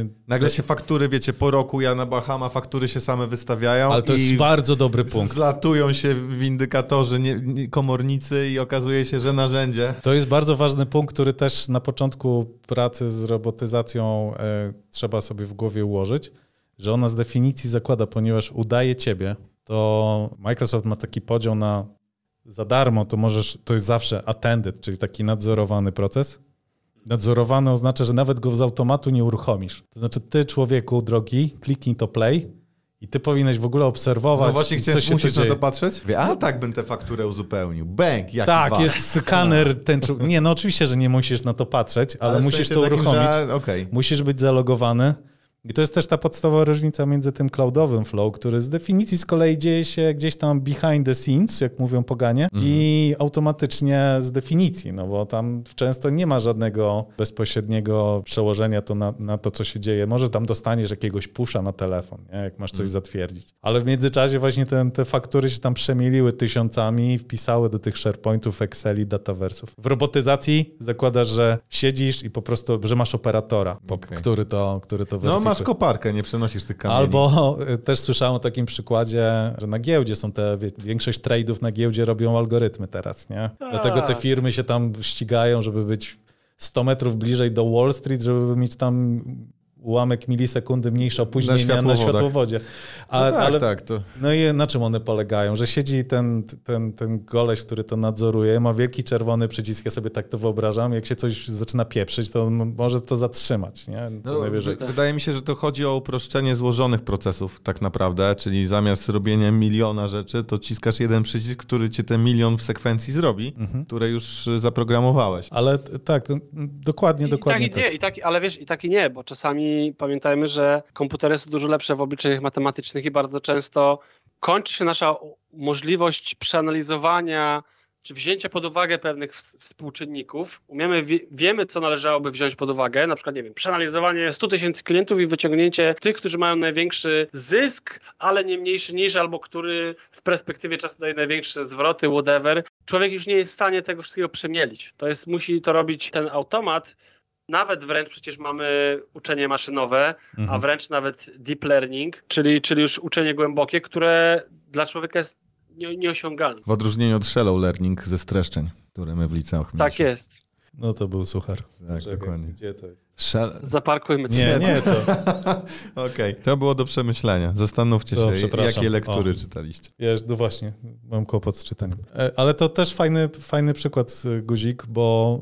Yy, Nagle się faktury, wiecie, po roku ja na Bahama faktury się same wystawiają ale to jest bardzo dobry punkt. zlatują się w indykatorzy nie, nie, komornicy i okazuje się, że narzędzie. To jest bardzo ważny punkt, który też na początku pracy z robotyzacją e, trzeba sobie w głowie ułożyć, że ona z definicji zakłada, ponieważ udaje ciebie, to Microsoft ma taki podział na za darmo, to możesz, to jest zawsze attended, czyli taki nadzorowany proces. Nadzorowany oznacza, że nawet go z automatu nie uruchomisz. To znaczy, ty, człowieku drogi, kliknij to play i ty powinieneś w ogóle obserwować, No właśnie chciałem, musisz na to patrzeć? A tak bym tę fakturę uzupełnił. Bęk, jaki Tak, was. jest skaner tęczu. Nie, no oczywiście, że nie musisz na to patrzeć, ale, w musisz to takim, uruchomić. że- Okej. Musisz być zalogowany. I to jest też ta podstawowa różnica między tym cloudowym flow, który z definicji z kolei dzieje się gdzieś tam behind the scenes, jak mówią poganie, Mhm. i automatycznie z definicji, no bo tam często nie ma żadnego bezpośredniego przełożenia to na, na to, co się dzieje. Może tam dostaniesz jakiegoś pusza na telefon, nie? jak masz coś Mhm. zatwierdzić. Ale w międzyczasie właśnie te, te faktury się tam przemieliły tysiącami i wpisały do tych SharePointów, Exceli, dataversów. W robotyzacji zakładasz, że siedzisz i po prostu, że masz operatora, Okej. który to, który to No. Masz koparkę, nie przenosisz tych kamieni. Albo y, też słyszałem o takim przykładzie, że na giełdzie są te, większość trade'ów na giełdzie robią algorytmy teraz, nie? Dlatego te firmy się tam ścigają, żeby być 100 metrów bliżej do Wall Street, żeby mieć tam ułamek milisekundy mniejsze opóźnienia na, światłowodach. światłowodzie. A, no tak, ale, tak. To... no i na czym one polegają? Że siedzi ten, ten, ten goleś, który to nadzoruje, ma wielki czerwony przycisk, ja sobie tak to wyobrażam, jak się coś zaczyna pieprzyć, to może to zatrzymać, nie? No, najwyżej. wy- wydaje mi się, że to chodzi o uproszczenie złożonych procesów tak naprawdę, czyli zamiast robienia miliona rzeczy, to ciskasz jeden przycisk, który ci ten milion w sekwencji zrobi, Mhm. które już y, zaprogramowałeś. Ale tak, dokładnie, I, dokładnie i tak, i tak. nie, i tak, ale wiesz, i tak i nie, bo czasami pamiętajmy, że komputery są dużo lepsze w obliczeniach matematycznych i bardzo często kończy się nasza możliwość przeanalizowania czy wzięcia pod uwagę pewnych ws- współczynników. Umiemy, wie, wiemy, co należałoby wziąć pod uwagę, na przykład, nie wiem, przeanalizowanie 100 tysięcy klientów i wyciągnięcie tych, którzy mają największy zysk, ale nie mniejszy niż, albo który w perspektywie czasu daje największe zwroty, whatever. Człowiek już nie jest w stanie tego wszystkiego przemielić. To jest, musi to robić ten automat, nawet wręcz przecież mamy uczenie maszynowe, a Mhm. wręcz nawet deep learning, czyli, czyli już uczenie głębokie, które dla człowieka jest nie, nieosiągalne. W odróżnieniu od shallow learning ze streszczeń, które my w liceach Tak mieliśmy. jest. No to był suchar. Tak, Czekaj, dokładnie. Gdzie to jest? Shall... Zaparkujmy Nie, nie, to. Okej, to było do przemyślenia. Zastanówcie To się, jakie lektury O. czytaliście. Ja, no właśnie, mam kłopot z czytaniem. E, Ale to też fajny, fajny przykład, Guzik, bo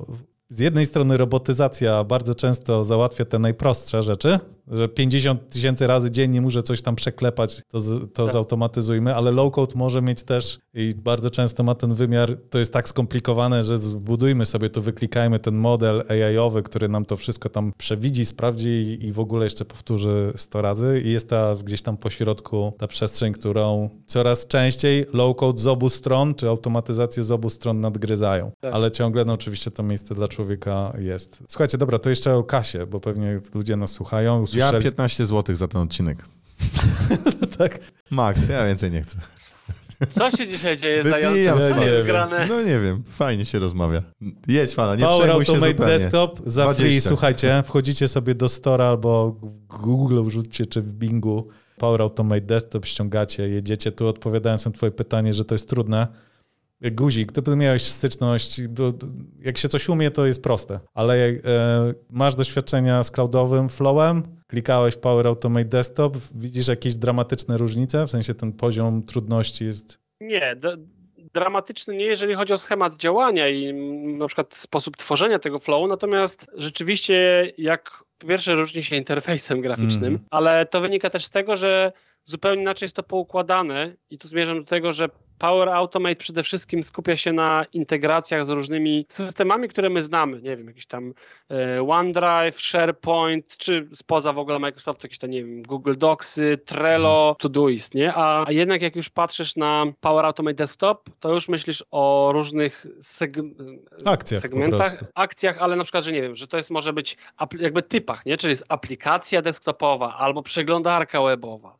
z jednej strony robotyzacja bardzo często załatwia te najprostsze rzeczy że 50 tysięcy razy dziennie muszę coś tam przeklepać, to, to Tak. zautomatyzujmy, ale low-code może mieć też i bardzo często ma ten wymiar, to jest tak skomplikowane, że zbudujmy sobie to, wyklikajmy ten model AI-owy, który nam to wszystko tam przewidzi, sprawdzi i, i w ogóle jeszcze powtórzy 100 razy i jest ta gdzieś tam po środku ta przestrzeń, którą coraz częściej low-code z obu stron, czy automatyzacje z obu stron nadgryzają. Tak. Ale ciągle, no oczywiście to miejsce dla człowieka jest. Słuchajcie, dobra, to jeszcze o kasie, bo pewnie ludzie nas słuchają, Ja usłyszeli... 15 zł za ten odcinek. tak. Max, ja więcej nie chcę. Co się dzisiaj dzieje? Co swoje. jest grane? No nie wiem, fajnie się rozmawia. Jedź fana, nie Power przejmuj się Automate zupełnie. Desktop za 20. free, słuchajcie, wchodzicie sobie do Store albo w Google wrzućcie, czy w Bingu Power Automate Desktop, ściągacie, jedziecie. Tu odpowiadając na twoje pytanie, że to jest trudne. Guzik, ty miałeś styczność, bo jak się coś umie, to jest proste, ale jak, e, masz doświadczenia z cloudowym flowem, klikałeś w Power Automate Desktop, widzisz jakieś dramatyczne różnice, w sensie ten poziom trudności jest... Nie, dramatyczny nie, jeżeli chodzi o schemat działania i mm, na przykład sposób tworzenia tego flowu, natomiast rzeczywiście jak po pierwsze różni się interfejsem graficznym, Mhm. ale to wynika też z tego, że zupełnie inaczej jest to poukładane i tu zmierzam do tego, że Power Automate przede wszystkim skupia się na integracjach z różnymi systemami, które my znamy, nie wiem, jakiś tam e, OneDrive, SharePoint, czy spoza w ogóle Microsoft, jakieś tam, nie wiem, Google Docsy, Trello, Todoist, nie? A, jednak jak już patrzysz na Power Automate Desktop, to już myślisz o różnych seg- Akcjach segmentach, akcjach, ale na przykład, że nie wiem, że to jest może być jakby typach, nie? Czyli jest aplikacja desktopowa albo przeglądarka webowa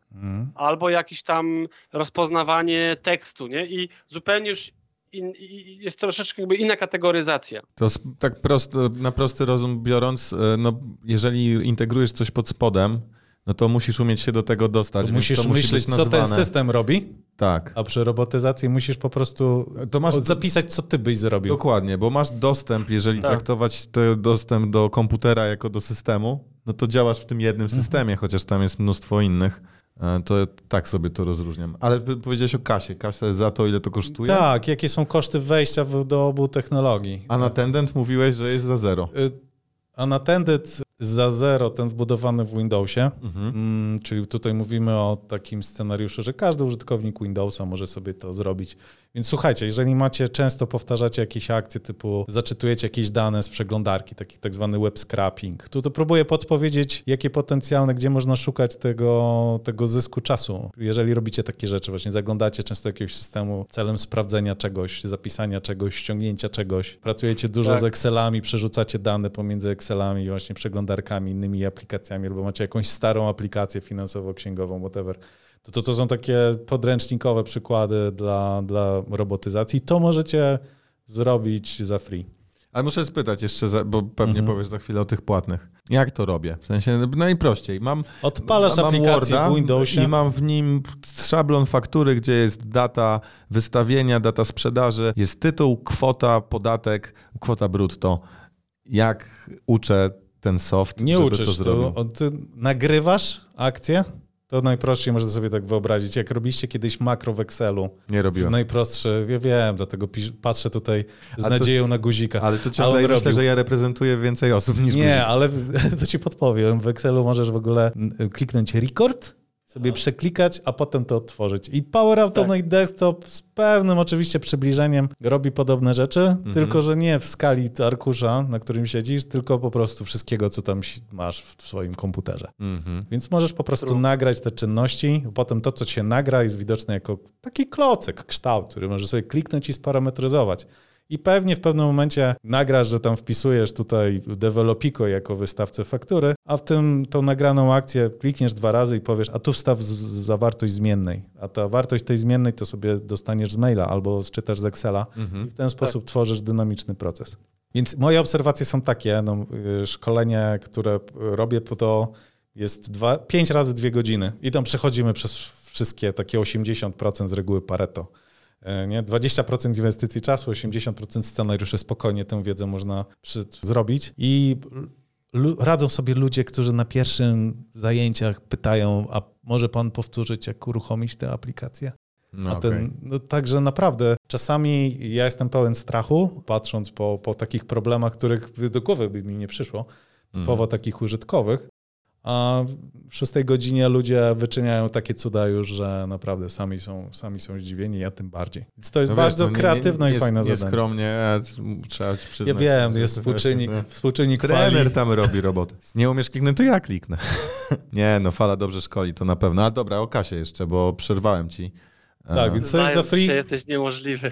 Albo jakieś tam rozpoznawanie tekstu, nie? I zupełnie już in, jest troszeczkę jakby inna kategoryzacja. To tak prosto, na prosty rozum biorąc, e, no, jeżeli integrujesz coś pod spodem, no to musisz umieć się do tego dostać. To musisz to musi myśleć, być co ten system robi, Tak. a przy robotyzacji musisz po prostu To masz zapisać, co ty byś zrobił. Dokładnie, bo masz dostęp, jeżeli Tak. traktować ten dostęp do komputera jako do systemu, no to działasz w tym jednym Mhm. systemie, chociaż tam jest mnóstwo innych. E, To tak sobie to rozróżniam. Ale powiedziałeś o kasie. Kasia za to, ile to kosztuje? Tak, jakie są koszty wejścia w, do obu technologii. A na Tendent mówiłeś, że jest za zero. Y, Unattended za zero, ten wbudowany w Windowsie, Mhm. mm, czyli tutaj mówimy o takim scenariuszu, że każdy użytkownik Windowsa może sobie to zrobić. Więc słuchajcie, jeżeli macie, często powtarzacie jakieś akcje typu zaczytujecie jakieś dane z przeglądarki, taki tak zwany web scrapping, tu to próbuję podpowiedzieć, jakie potencjalne, gdzie można szukać tego, tego zysku czasu. Jeżeli robicie takie rzeczy, właśnie zaglądacie często do jakiegoś systemu celem sprawdzenia czegoś, zapisania czegoś, ściągnięcia czegoś, pracujecie dużo Tak. z Excelami, przerzucacie dane pomiędzy Excelami i właśnie przeglądarkami, innymi aplikacjami, albo macie jakąś starą aplikację finansowo-księgową, whatever, to, to to są takie podręcznikowe przykłady dla, dla robotyzacji. To możecie zrobić za free. Ale muszę spytać jeszcze, za, bo pewnie Mhm. powiesz za chwilę o tych płatnych. Jak to robię? W sensie najprościej. Mam, Odpalasz mam aplikację Worda w Windowsie. i mam w nim szablon faktury, gdzie jest data wystawienia, data sprzedaży, jest tytuł, kwota, podatek, kwota brutto. Jak uczę ten soft, Nie żeby uczysz to zrobił? Ty nagrywasz akcję, to najprościej można sobie tak wyobrazić. Jak robiliście kiedyś makro w Excelu, Nie robiłem. najprostsze, ja wiem, dlatego pisz, patrzę tutaj z to- nadzieją na guzika. Ale to ciągle on myślę, robił. że ja reprezentuję więcej osób niż Nie, guzik. ale to ci podpowiem. W Excelu możesz w ogóle kliknąć record, sobie przeklikać, a potem to odtworzyć. I Power Automate Desktop z pewnym oczywiście przybliżeniem robi podobne rzeczy, tylko że nie w skali arkusza, na którym siedzisz, tylko po prostu wszystkiego, co tam masz w swoim komputerze. Mhm. Więc możesz po prostu True. nagrać te czynności, potem to, co się nagra, jest widoczne jako taki klocek, kształt, który możesz sobie kliknąć i sparametryzować. I pewnie w pewnym momencie nagrasz, że tam wpisujesz tutaj Developiko jako wystawcę faktury, a w tym tą nagraną akcję klikniesz dwa razy i powiesz, a tu wstaw zawartość zmiennej. A ta wartość tej zmiennej to sobie dostaniesz z maila albo czytasz z Excela i w ten sposób tworzysz dynamiczny proces. Więc moje obserwacje są takie, no, y, szkolenie, które robię, to jest dwa, pięć razy dwie godziny i tam przechodzimy przez wszystkie takie 80% z reguły Pareto. E, Nie? 20% inwestycji czasu, 80% scenariuszy, spokojnie tę wiedzę można przy, zrobić i radzą sobie ludzie, którzy na pierwszym zajęciach pytają, a może pan powtórzyć, jak uruchomić tę aplikację? No, ten, no, także naprawdę czasami ja jestem pełen strachu, patrząc po, po takich problemach, których do głowy by mi nie przyszło, typowo Mhm. takich użytkowych, a w szóstej godzinie ludzie wyczyniają takie cuda już, że naprawdę sami są, sami są zdziwieni, ja tym bardziej. Więc to jest No wiesz, bardzo no nie- kreatywne nie, i nie, fajne nie zadanie. skromnie, a trzeba ci Ja przyznać. wiem, że jest to współczynnik, wiesz, współczynnik Trener fali. tam robi robotę. Nie umiesz kliknąć, to ja kliknę. nie, no fala dobrze szkoli, to na pewno. A dobra, o Kasie jeszcze, bo przerwałem ci. Tak, E, więc co jest za free? się, jesteś niemożliwy.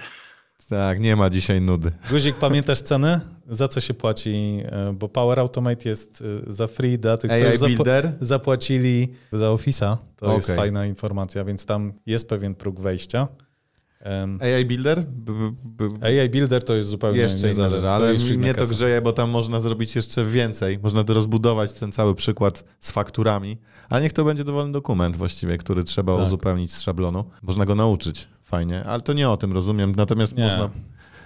Tak, nie ma dzisiaj nudy. Guzik, pamiętasz ceny? Za co się płaci? E, Bo Power Automate jest e, za free dla tych, którzy AI zapłacili za Office'a. To jest Okej. fajna informacja, więc tam jest pewien próg wejścia. AI Builder? B, b, b, AI Builder to jest zupełnie jeszcze inna rzecz, ale jest inna mnie to grzeje, bo tam można zrobić jeszcze więcej. Można to rozbudować ten cały przykład z fakturami, ale niech to będzie dowolny dokument właściwie, który trzeba Tak. uzupełnić z szablonu. Można go nauczyć, fajnie, ale to nie o tym rozumiem, natomiast Nie, można...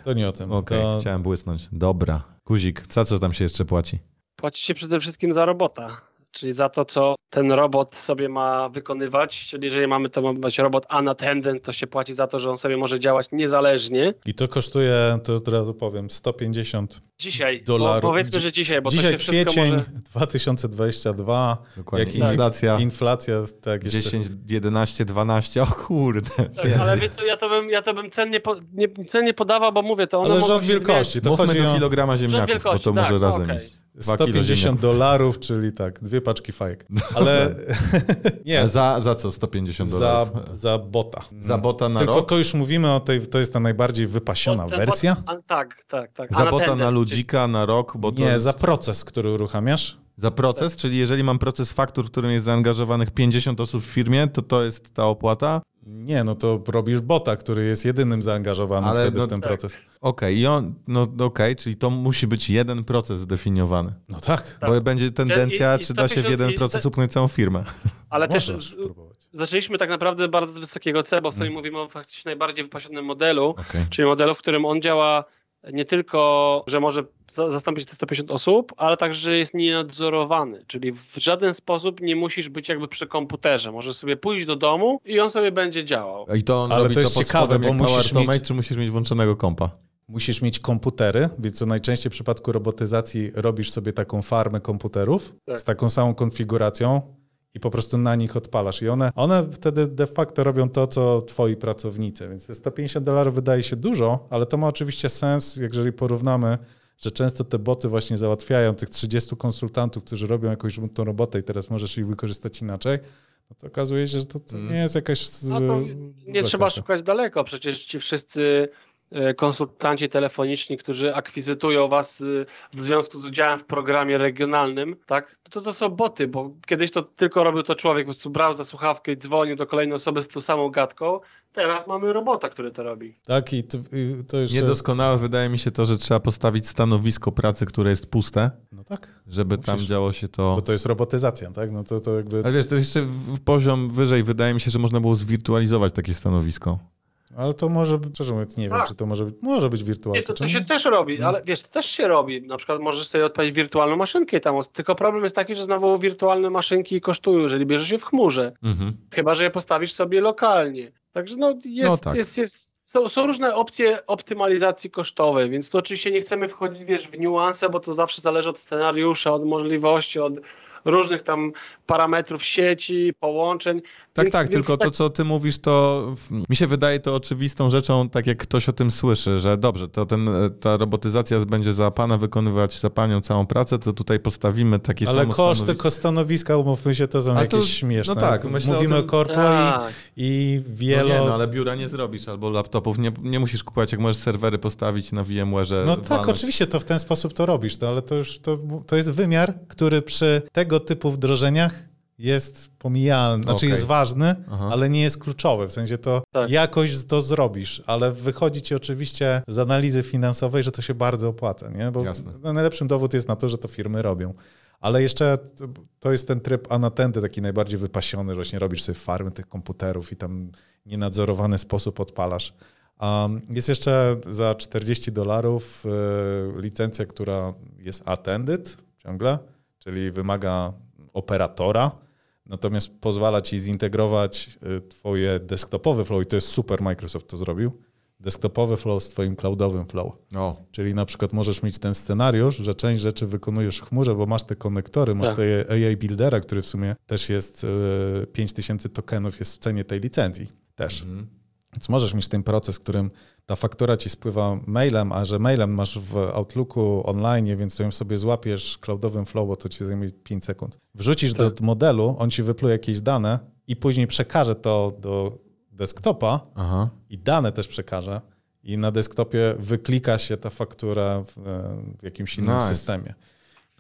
to nie o tym. Okej, to... chciałem błysnąć. Dobra. Guzik, za co tam się jeszcze płaci? Płaci się przede wszystkim za robota, czyli za to, co ten robot sobie ma wykonywać. Czyli jeżeli mamy to ma być robot unattended, to się płaci za to, że on sobie może działać niezależnie. I to kosztuje, to od razu powiem, 150 Dzisiaj, Dolarów. bo powiedzmy, że dzisiaj, bo Dzisiaj to się wszystko kwiecień może... 2022, Dokładnie. jak Inflacja inflacja, tak jeszcze. 10, 11, 12, o kurde. Tak, ale wiesz co, ja to bym, ja to bym cennie, po, nie, cennie podawał, bo mówię, to one Ale mogą rząd wielkości, to Mówmy chodzi do kilograma ziemniaków, bo to może tak, razem okej. iść. Dwa kilo 150 ziemniaków. dolarów, czyli tak, dwie paczki fajek. Ale nie, Za, za co 150 za, dolarów? za bota. Za bota na Tylko rok? to już mówimy o tej, to jest ta najbardziej wypasiona wersja? a, tak, tak, tak. Za bota na ludzika na rok, bo to Nie, jest za proces, który uruchamiasz. za proces, czyli jeżeli mam proces faktur, w którym jest zaangażowanych 50 osób w firmie, to to jest ta opłata? Nie, no to robisz bota, który jest jedynym zaangażowanym Ale wtedy no w ten tak. proces. Okej, on, no okej, czyli to musi być jeden proces zdefiniowany. No tak. Tak. Bo będzie tendencja, I- i czy da się w 150 jeden i- proces upchnąć całą firmę. Ale też spróbować. zaczęliśmy tak naprawdę bardzo z wysokiego C, bo sobie mówimy o faktycznie najbardziej wypasionym modelu, Okej. czyli modelu, w którym on działa nie tylko, że może za- zastąpić te 150 osób, ale także że jest nienadzorowany, czyli w żaden sposób nie musisz być jakby przy komputerze. Możesz sobie pójść do domu i on sobie będzie działał. I to on Ale robi to to, jest pod ciekawe, spodem bo musisz mieć- czy musisz mieć włączonego kompa? Musisz mieć komputery, więc co najczęściej w przypadku robotyzacji robisz sobie taką farmę komputerów Tak. z taką samą konfiguracją i po prostu na nich odpalasz. I one, one wtedy de facto robią to, co twoi pracownicy. Więc te 150 dolarów wydaje się dużo, ale to ma oczywiście sens, jeżeli porównamy, że często te boty właśnie załatwiają tych 30 konsultantów, którzy robią jakąś tą robotę i teraz możesz ich wykorzystać inaczej. No to okazuje się, że to, to Mm. nie jest jakaś... z- No nie trzeba szukać daleko, przecież ci wszyscy konsultanci telefoniczni, którzy akwizytują was y, w związku z udziałem w programie regionalnym, tak? To to są boty, bo kiedyś to tylko robił to człowiek, po prostu brał za słuchawkę i dzwonił do kolejnej osoby z tą samą gadką. Teraz mamy robota, który to robi. Tak i to, i to jeszcze... Niedoskonałe wydaje mi się to, że trzeba postawić stanowisko pracy, które jest puste, No tak. żeby tam działo się to... Bo to jest robotyzacja, tak? No to, to jakby... Ale wiesz, to jeszcze w poziom wyżej wydaje mi się, że można było zwirtualizować takie stanowisko. Ale to może, być- szczerze mówiąc, nie wiem, Tak. czy to może być, może być wirtualne. Nie, to, to się też robi, No. ale wiesz, to też się robi. Na przykład możesz sobie odpalić wirtualną maszynkę tam, tylko problem jest taki, że znowu wirtualne maszynki kosztują, jeżeli bierzesz je w chmurze. Mhm. Chyba, że je postawisz sobie lokalnie. Także no jest, No tak. jest, jest, są, są różne opcje optymalizacji kosztowej, więc to oczywiście nie chcemy wchodzić, wiesz, w niuanse, bo to zawsze zależy od scenariusza, od możliwości, od różnych tam parametrów sieci, połączeń. Tak, Więc- tak, więc tylko to, co ty mówisz, to mi się wydaje to oczywistą rzeczą, tak jak ktoś o tym słyszy, że dobrze, to ten, e, ta robotyzacja będzie za pana wykonywać, za panią całą pracę, to tutaj postawimy takie Ale samo koszty stanowisko. ko- stanowiska, umówmy się, to są Ale jakieś to- śmieszne. no tak, myślę o Mówimy o, tym- korpo Tak. i, i No wielo... nie, no ale biura nie zrobisz, albo laptopów nie, nie musisz kupować, jak możesz serwery postawić na VMware'ze. No tak, oczywiście to w ten sposób to robisz, no, ale to już to, to jest wymiar, który przy tego typu wdrożeniach jest pomijalny, znaczy Okej. jest ważny, Aha. ale nie jest kluczowy, w sensie to Tak. jakoś to zrobisz, ale wychodzi ci oczywiście z analizy finansowej, że to się bardzo opłaca, nie? Bo Jasne. no, najlepszym dowód jest na to, że to firmy robią. Ale jeszcze to- jest ten tryb unattended, taki najbardziej wypasiony, że właśnie robisz sobie farmy tych komputerów i tam nienadzorowany sposób odpalasz. Um, jest jeszcze za 40 dolarów y, licencja, która jest attended ciągle, czyli wymaga operatora, natomiast pozwala ci zintegrować y, twoje desktopowe flow i to jest super, Microsoft to zrobił, desktopowy flow z twoim cloudowym flow. O, Czyli na przykład możesz mieć ten scenariusz, że część rzeczy wykonujesz w chmurze, bo masz te konektory, masz Tak. te AI Buildera, który w sumie też jest e, 5000 tokenów jest w cenie tej licencji też. Mhm. Więc możesz mieć ten proces, w którym ta faktura ci spływa mailem, a że mailem masz w Outlooku online, więc ją sobie złapiesz cloudowym flow, bo to ci zajmie 5 sekund. Wrzucisz Tak. do modelu, on ci wypluje jakieś dane i później przekaże to do desktopa aha. i dane też przekaże i na desktopie wyklika się ta faktura w, e, w jakimś innym Nice. systemie.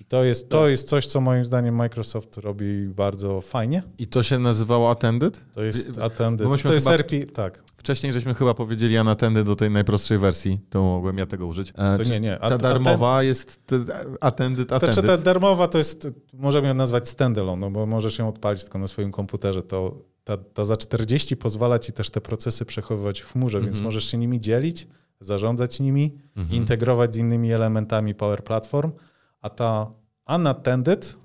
I to jest, to jest coś, co moim zdaniem Microsoft robi bardzo fajnie. I to się nazywało Attended? To jest Attended. bo To jest RP, tak. Wcześniej żeśmy chyba powiedzieli Unattended do tej najprostszej wersji, to mogłem ja tego użyć. E, To nie, nie. Ta darmowa jest t- Attended, To czy Attended. ta darmowa to jest, możemy ją nazwać standalone, no bo możesz ją odpalić tylko na swoim komputerze. To ta, ta za 40 pozwala ci też te procesy przechowywać w chmurze, więc Mhm. możesz się nimi dzielić, zarządzać nimi, Mhm. integrować z innymi elementami Power Platform, a ta unattended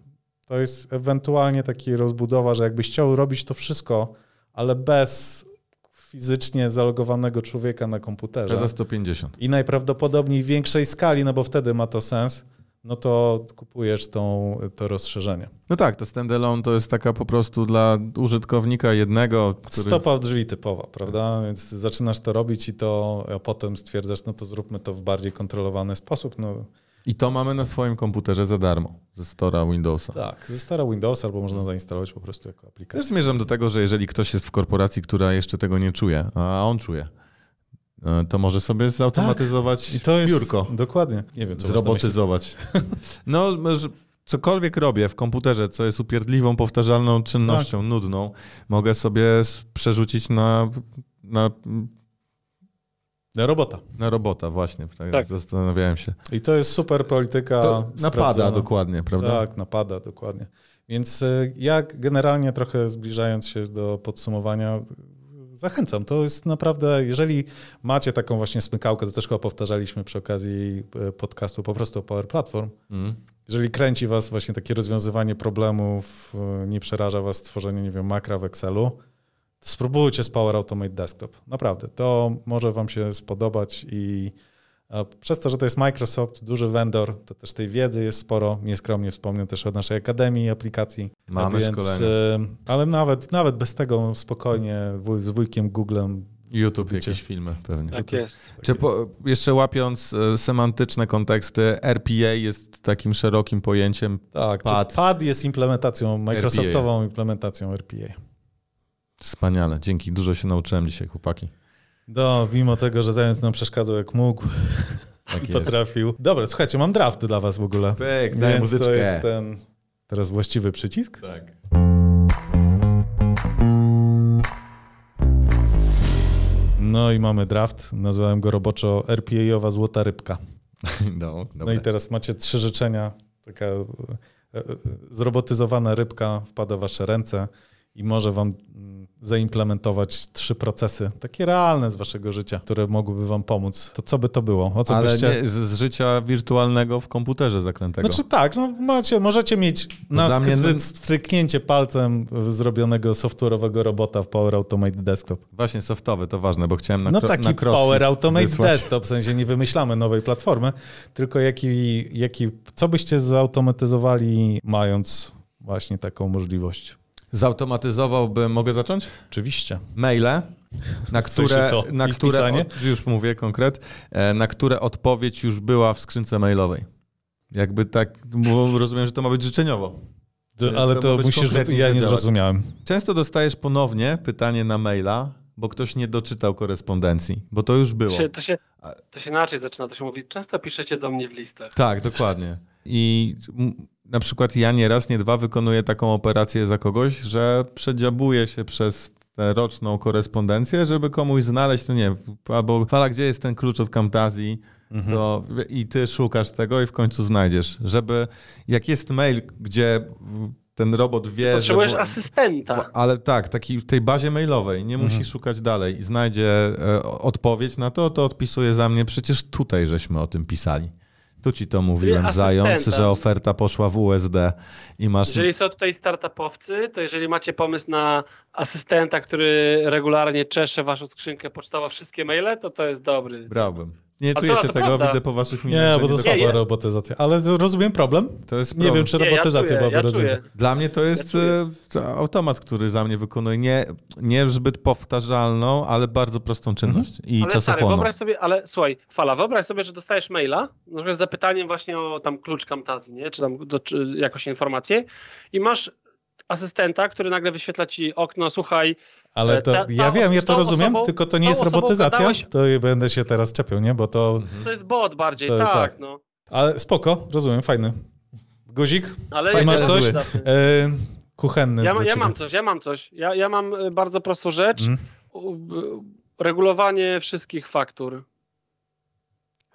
to jest ewentualnie taki rozbudowa, że jakbyś chciał robić to wszystko, ale bez fizycznie zalogowanego człowieka na komputerze Za 150. i najprawdopodobniej w większej skali, no bo wtedy ma to sens, no to kupujesz tą, to rozszerzenie. No tak, to standalone to jest taka po prostu dla użytkownika jednego, który... Stopa w drzwi typowa, prawda? Więc zaczynasz to robić i to, a potem stwierdzasz, no to zróbmy to w bardziej kontrolowany sposób. No I to mamy na swoim komputerze za darmo, ze Stora Windowsa. tak, ze stara Windows albo można zainstalować po prostu jako aplikację. Też zmierzam do tego, że jeżeli ktoś jest w korporacji, która jeszcze tego nie czuje, a on czuje, e, to może sobie zautomatyzować I to jest biurko, Dokładnie. Nie wiem, co zrobotyzować. No, cokolwiek robię w komputerze, co jest upierdliwą, powtarzalną czynnością, Tak. nudną, mogę sobie przerzucić na, na, Robota. na robota, właśnie. Tak, Tak. Zastanawiałem się. I to jest super polityka. To napada sprawdzona. dokładnie, prawda? Tak, napada, dokładnie. Więc y, ja generalnie trochę zbliżając się do podsumowania, zachęcam. To jest naprawdę, jeżeli macie taką właśnie smykałkę, to też chyba powtarzaliśmy przy okazji y, podcastu po prostu o Power Platform. Mm. Jeżeli kręci was właśnie takie rozwiązywanie problemów, y, nie przeraża was tworzenie, nie wiem, makra w Excelu, spróbujcie z Power Automate Desktop. Naprawdę, to może wam się spodobać i a przez to, że to jest Microsoft, duży vendor, to też tej wiedzy jest sporo. Nieskromnie wspomnę też o naszej Akademii Aplikacji. Mamy więc, szkolenia. y, Ale nawet, nawet bez tego spokojnie z wujkiem Googlem. YouTube, Wiecie. jakieś filmy pewnie. Tak jest. Czy po, jeszcze łapiąc e, semantyczne konteksty, RPA jest takim szerokim pojęciem. Tak, Pad. pad. pad jest implementacją, Microsoftową implementacją RPA. Wspaniale, dzięki. Dużo się nauczyłem dzisiaj, chłopaki. No, mimo tego, że zając nam przeszkadzał jak mógł, Tak jest. potrafił. Dobra, słuchajcie, mam draft dla was w ogóle. Pyk, Więc to jest ten teraz właściwy przycisk. Tak. No i mamy draft. Nazwałem go roboczo RPA-owa złota rybka. No, No i teraz macie trzy życzenia. Taka e, e, zrobotyzowana rybka wpada w wasze ręce i może wam mm, zaimplementować trzy procesy, takie realne z waszego życia, które mogłyby wam pomóc. To co by to było? O co Ale byście... nie, z, z życia wirtualnego w komputerze zaklętego. Znaczy tak, no macie, możecie mieć na Za mnie- sk- stryknięcie palcem zrobionego software'owego robota w Power Automate Desktop. Właśnie softowy, to ważne, bo chciałem na, No kro- taki na Power Automate wysłać. Desktop, w sensie nie wymyślamy nowej platformy, tylko jaki, jaki, co byście zautomatyzowali mając właśnie taką możliwość? Zautomatyzowałbym, mogę zacząć? Oczywiście. Maile, na które, co? na Ich które od, już mówię konkret, e, na które odpowiedź już była w skrzynce mailowej. Jakby tak, bo rozumiem, że to ma być życzeniowo. To, To ale to być musisz, ja nie działać. zrozumiałem. Często dostajesz ponownie pytanie na maila, bo ktoś nie doczytał korespondencji, bo to już było. To się, to, się, to się inaczej zaczyna, to się mówi, często piszecie do mnie w listach. Tak, dokładnie. I na przykład ja nieraz, nie dwa wykonuję taką operację za kogoś, że przedziabuję się przez tę roczną korespondencję, żeby komuś znaleźć, no nie wiem, albo fala, gdzie jest ten klucz od Camtazji, co, i ty szukasz tego i w końcu znajdziesz. Żeby, jak jest mail, gdzie ten robot wie, Potrzebujesz że... asystenta. Ale tak, taki w tej bazie mailowej, nie musi szukać dalej i znajdzie e, odpowiedź na to, to odpisuje za mnie, przecież tutaj żeśmy o tym pisali. Tu ci to mówiłem, zając, że oferta poszła w USD i masz... Jeżeli są tutaj startupowcy, to jeżeli macie pomysł na asystenta, który regularnie czesze waszą skrzynkę pocztową, wszystkie maile, to to jest dobry. Brałbym. Nie to- czujecie to tego, prawda. widzę po waszych minach. Nie, bo to słaba ja- robotyzacja. Ale rozumiem problem. to jest Nie problem. wiem, czy Nie, ja robotyzacja czuję, byłaby ja rozwiązana. Dla mnie to jest czuję. e, to automat, który za mnie wykonuje nie, nie zbyt powtarzalną, ale bardzo prostą czynność i Ale stary, czasochłonną. wyobraź sobie, ale słuchaj, fala, wyobraź sobie, że dostajesz maila, z zapytaniem właśnie o tam klucz Camtasia, nie? Czy tam do, czy jakąś informację i masz asystenta, który nagle wyświetla ci okno, słuchaj, Ale to, Ta- ta ja wiem, ja to rozumiem, osobą- tylko to nie jest robotyzacja. gadałeś- To będę się teraz czepiał, nie? Bo to... to jest bot bardziej, To- tak, tak. no. Ale spoko, rozumiem, fajny. Guzik? Ale Fajny, masz coś? E, kuchenny Ja, ja mam coś, ja mam coś. Ja, ja mam y, bardzo prostą rzecz. Mhm. Y, Regulowanie wszystkich faktur.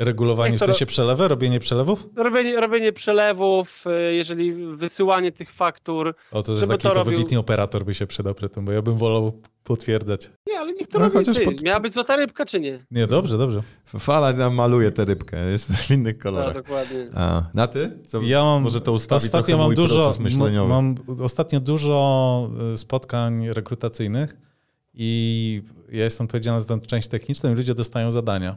Regulowanie, Jak w sensie przelewy, robienie przelewów? Robienie, robienie przelewów, y, jeżeli wysyłanie tych faktur. O, to jest taki, to to robił- wybitnie operator by się przydał przy tym, bo ja bym wolał potwierdzać. Nie, ale niech to No, robi chociaż ty. pod- Miała być złota rybka, czy nie? Nie, dobrze, dobrze. Fala nam maluje tę rybkę, jest w innych kolorach. dokładnie. A, na ty? Co, Ja mam, może to ustawi ostatnio mam mój dużo, proces myśleniowy. Mam ostatnio dużo y, spotkań rekrutacyjnych i ja jestem odpowiedzialny za tę część techniczną i ludzie dostają zadania.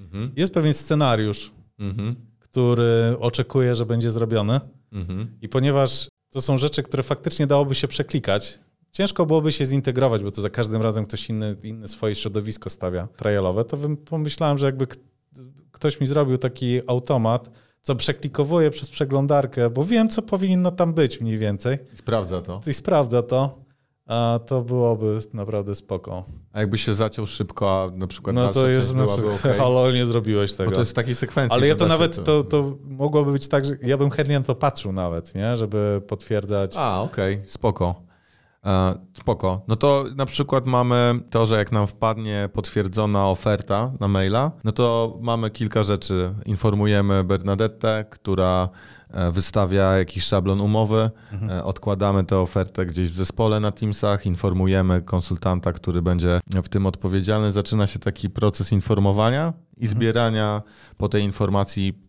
Mhm, Jest pewien scenariusz, mhm, który oczekuje, że będzie zrobiony. Mhm. i ponieważ to są rzeczy, które faktycznie dałoby się przeklikać, ciężko byłoby się zintegrować, bo to za każdym razem ktoś inny, inny swoje środowisko stawia trialowe, to bym- pomyślałem, że jakby ktoś mi zrobił taki automat, co przeklikowuje przez przeglądarkę, bo wiem, co powinno tam być mniej więcej. Sprawdza to. i sprawdza to, to byłoby naprawdę spoko. A jakby się zaciął szybko, a na przykład No to jest, znaczy, okej? halo, nie zrobiłeś Bo tego. to jest w takiej sekwencji. Ale ja to nawet, to, to mogłoby być tak, że ja bym chętnie na to patrzył nawet, nie? Żeby potwierdzać. A, okej, spoko. E, spoko. No to na przykład mamy to, że jak nam wpadnie potwierdzona oferta na maila, no to mamy kilka rzeczy. Informujemy Bernadettę, która e, wystawia jakiś szablon umowy, e, odkładamy tę ofertę gdzieś w zespole na Teamsach, informujemy konsultanta, który będzie w tym odpowiedzialny. Zaczyna się taki proces informowania i zbierania po tej informacji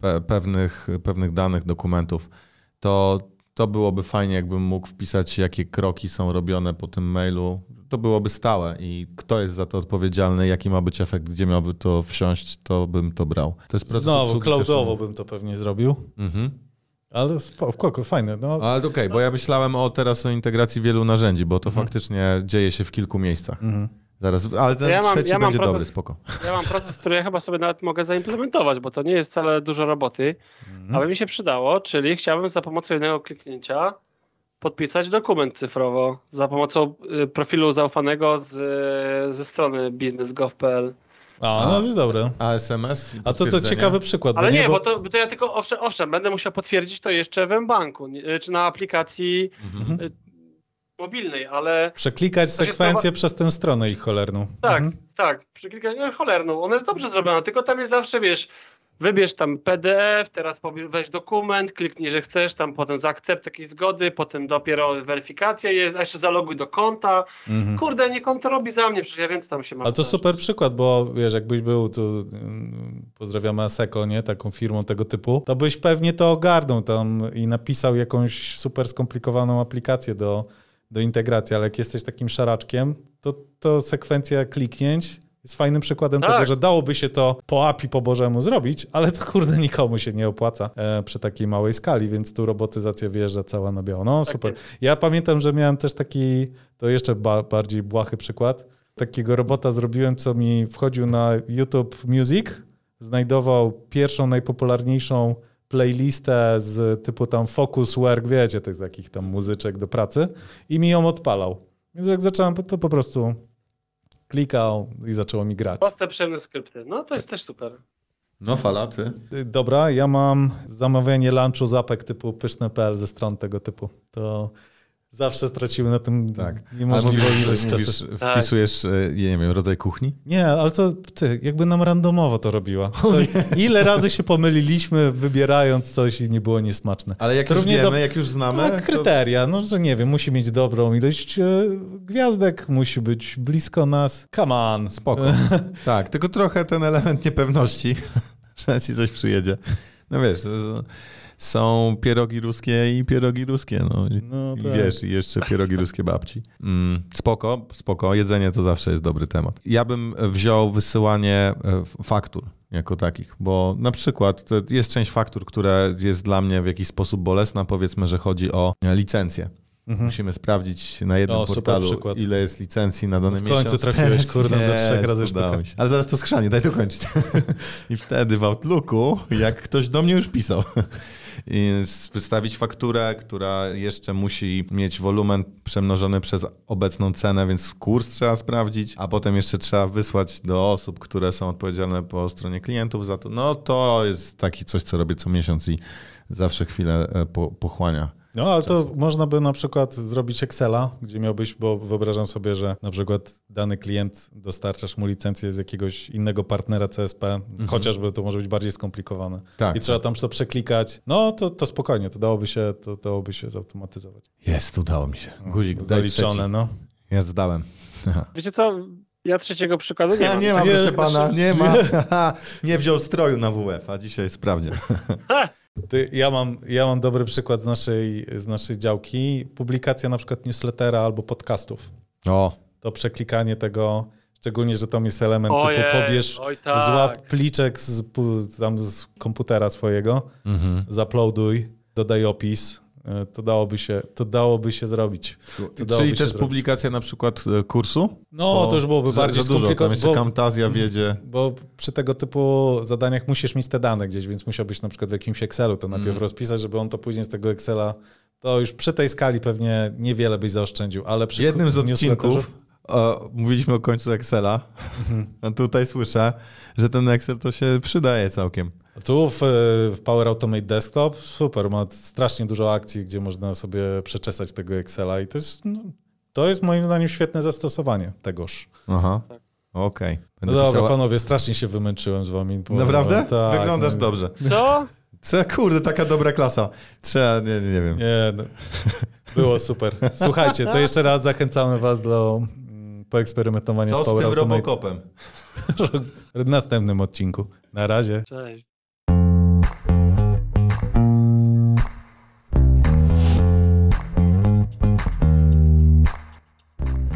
pe- pewnych, pewnych danych, dokumentów. To to byłoby fajnie, jakbym mógł wpisać, jakie kroki są robione po tym mailu. To byłoby stałe i kto jest za to odpowiedzialny, jaki ma być efekt, gdzie miałby to wsiąść, to bym to brał. To jest proces Znowu, cloudowo bym to pewnie zrobił, Mhm. ale spoko, fajne. No, Ale okej, bo ja myślałem o teraz o integracji wielu narzędzi, bo to faktycznie dzieje się w kilku miejscach. mhm. Zaraz, ale ten Ja mam- trzeci ja mam będzie proces- dobry, spoko. Ja mam proces, który ja chyba sobie nawet mogę zaimplementować, bo to nie jest wcale dużo roboty, Mhm. ale mi się przydało, czyli chciałbym za pomocą jednego kliknięcia podpisać dokument cyfrowo za pomocą y, profilu zaufanego z, ze strony business.gov.pl. A, no to jest dobre. A SMS? A to to ciekawy przykład. Ale bo nie, bo to, bo to ja tylko, owszem, owszem, będę musiał potwierdzić to jeszcze w banku czy na aplikacji Mhm. Mobilnej, ale Przeklikać sekwencję przez tę stronę ich cholerną. tak, Mhm. tak, przyklikać, no cholerną, ona jest dobrze zrobiona, tylko tam jest zawsze, wiesz, wybierz tam PDF, teraz weź dokument, kliknij, że chcesz, tam potem zaakcept jakiejś zgody, potem dopiero weryfikacja jest, a jeszcze zaloguj do konta. Mhm. Kurde, nie konto robi za mnie, przecież ja wiem, co tam się ma Ale to super przykład, bo wiesz, jakbyś był tu, mm, pozdrawiamy Aseko, nie, taką firmą tego typu, to byś pewnie to ogarnął tam i napisał jakąś super skomplikowaną aplikację do, do integracji, ale jak jesteś takim szaraczkiem, to, to sekwencja kliknięć jest fajnym przykładem Tak. tego, że dałoby się to po API po Bożemu zrobić, ale to kurde nikomu się nie opłaca e, przy takiej małej skali, więc tu robotyzacja wjeżdża cała na biało. No Tak super. jest. Ja pamiętam, że miałem też taki, to jeszcze ba bardziej błahy przykład. Takiego robota zrobiłem, co mi wchodził na YouTube Music, znajdował pierwszą, najpopularniejszą playlistę z typu tam Focus Work, wiecie, tych takich tam muzyczek do pracy i mi ją odpalał. Więc jak zacząłem, to po prostu klikał i zaczęło mi grać. Proste, przyjemne skrypty. No to jest też super. No fala, ty? Y, Dobra, ja mam zamawianie lunchu zapek typu pyszne.pl ze stron tego typu. To zawsze straciły na tym Tak. niemożliwą Ale mówisz, ilość czasu. mówisz, Tak. wpisujesz, e, nie wiem, rodzaj kuchni? Nie, ale to ty, jakby nam randomowo to robiła. To ile razy się pomyliliśmy, wybierając coś i nie było niesmaczne. Ale jak To już wiemy, do- jak już znamy, to- kryteria, no że nie wiem, musi mieć dobrą ilość e, gwiazdek, musi być blisko nas. Come on. Spoko. tak, tylko trochę ten element niepewności. że ci coś przyjedzie. No wiesz, to jest- są pierogi ruskie i pierogi ruskie, no. I, No tak. wiesz, i jeszcze pierogi ruskie babci. Mm, spoko, spoko, jedzenie to zawsze jest dobry temat. Ja bym wziął wysyłanie e, faktur jako takich, bo na przykład jest część faktur, która jest dla mnie w jakiś sposób bolesna, powiedzmy, że chodzi o licencje. Mhm. Musimy sprawdzić na jednym O, portalu, przykład. ile jest licencji na dany W miesiąc. końcu trafiłeś, kurde, do trzech razy sztuka. Ale zaraz to skrzanie, daj dokończyć. I wtedy w Outlooku, jak ktoś do mnie już pisał, wystawić fakturę, która jeszcze musi mieć wolumen przemnożony przez obecną cenę, więc kurs trzeba sprawdzić, a potem jeszcze trzeba wysłać do osób, które są odpowiedzialne po stronie klientów za to. No to jest taki coś, co robię co miesiąc i zawsze chwilę e, po, pochłania. No, ale to można by na przykład zrobić Excela, gdzie miałbyś, bo wyobrażam sobie, że na przykład dany klient dostarczasz mu licencję z jakiegoś innego partnera CSP, chociażby to może być bardziej skomplikowane. Mhm. Tak. I trzeba tam to przeklikać. No, to, to spokojnie, to dałoby się, to dałoby się zautomatyzować. Jest, udało mi się. Guzik, daj Zaliczone, trzeci. no. Ja zdałem. Wiecie co? Ja trzeciego przykładu nie Ja mam. nie ma, Tak, proszę pana, nie ma. nie wziął stroju na WF, a dzisiaj sprawdzian. Ty, ja, mam, ja mam dobry przykład z naszej, z naszej działki. Publikacja na przykład newslettera albo podcastów. O, To przeklikanie tego, szczególnie, że tam jest element Ojej, typu pobierz, oj tak. złap pliczek z, tam z komputera swojego, mhm. zaploaduj, dodaj opis. E, To dałoby się, to dałoby się zrobić. Dałoby Czyli też zrobić. publikacja na przykład e, kursu? No, Bo to już byłoby bardziej dużo, tam skomplikowane. jeszcze Bo, Camtasia wiedzie. bo przy tego typu zadaniach musisz mieć te dane gdzieś, więc musiałbyś na przykład w jakimś Excelu to najpierw Mm. rozpisać, żeby on to później z tego Excela, to już przy tej skali pewnie niewiele byś zaoszczędził, ale przy jednym z odcinków o, mówiliśmy o końcu Excela, a tutaj słyszę, że ten Excel to się przydaje całkiem. Tu w, w Power Automate Desktop super, ma strasznie dużo akcji, gdzie można sobie przeczesać tego Excela i to jest, no, to jest moim zdaniem świetne zastosowanie tegoż. Aha, Tak. okej. No Będę dobra, pisała- panowie, strasznie się wymęczyłem z wami. bo- Naprawdę? Tak, Wyglądasz no, dobrze. Co? Co, kurde, taka dobra klasa. Trzeba, nie, nie, wiem. Nie, no, było super. Słuchajcie, to jeszcze raz zachęcamy was do mm, poeksperymentowania Co z z Power tym Automate Robocopem? w następnym odcinku. Na razie. Cześć.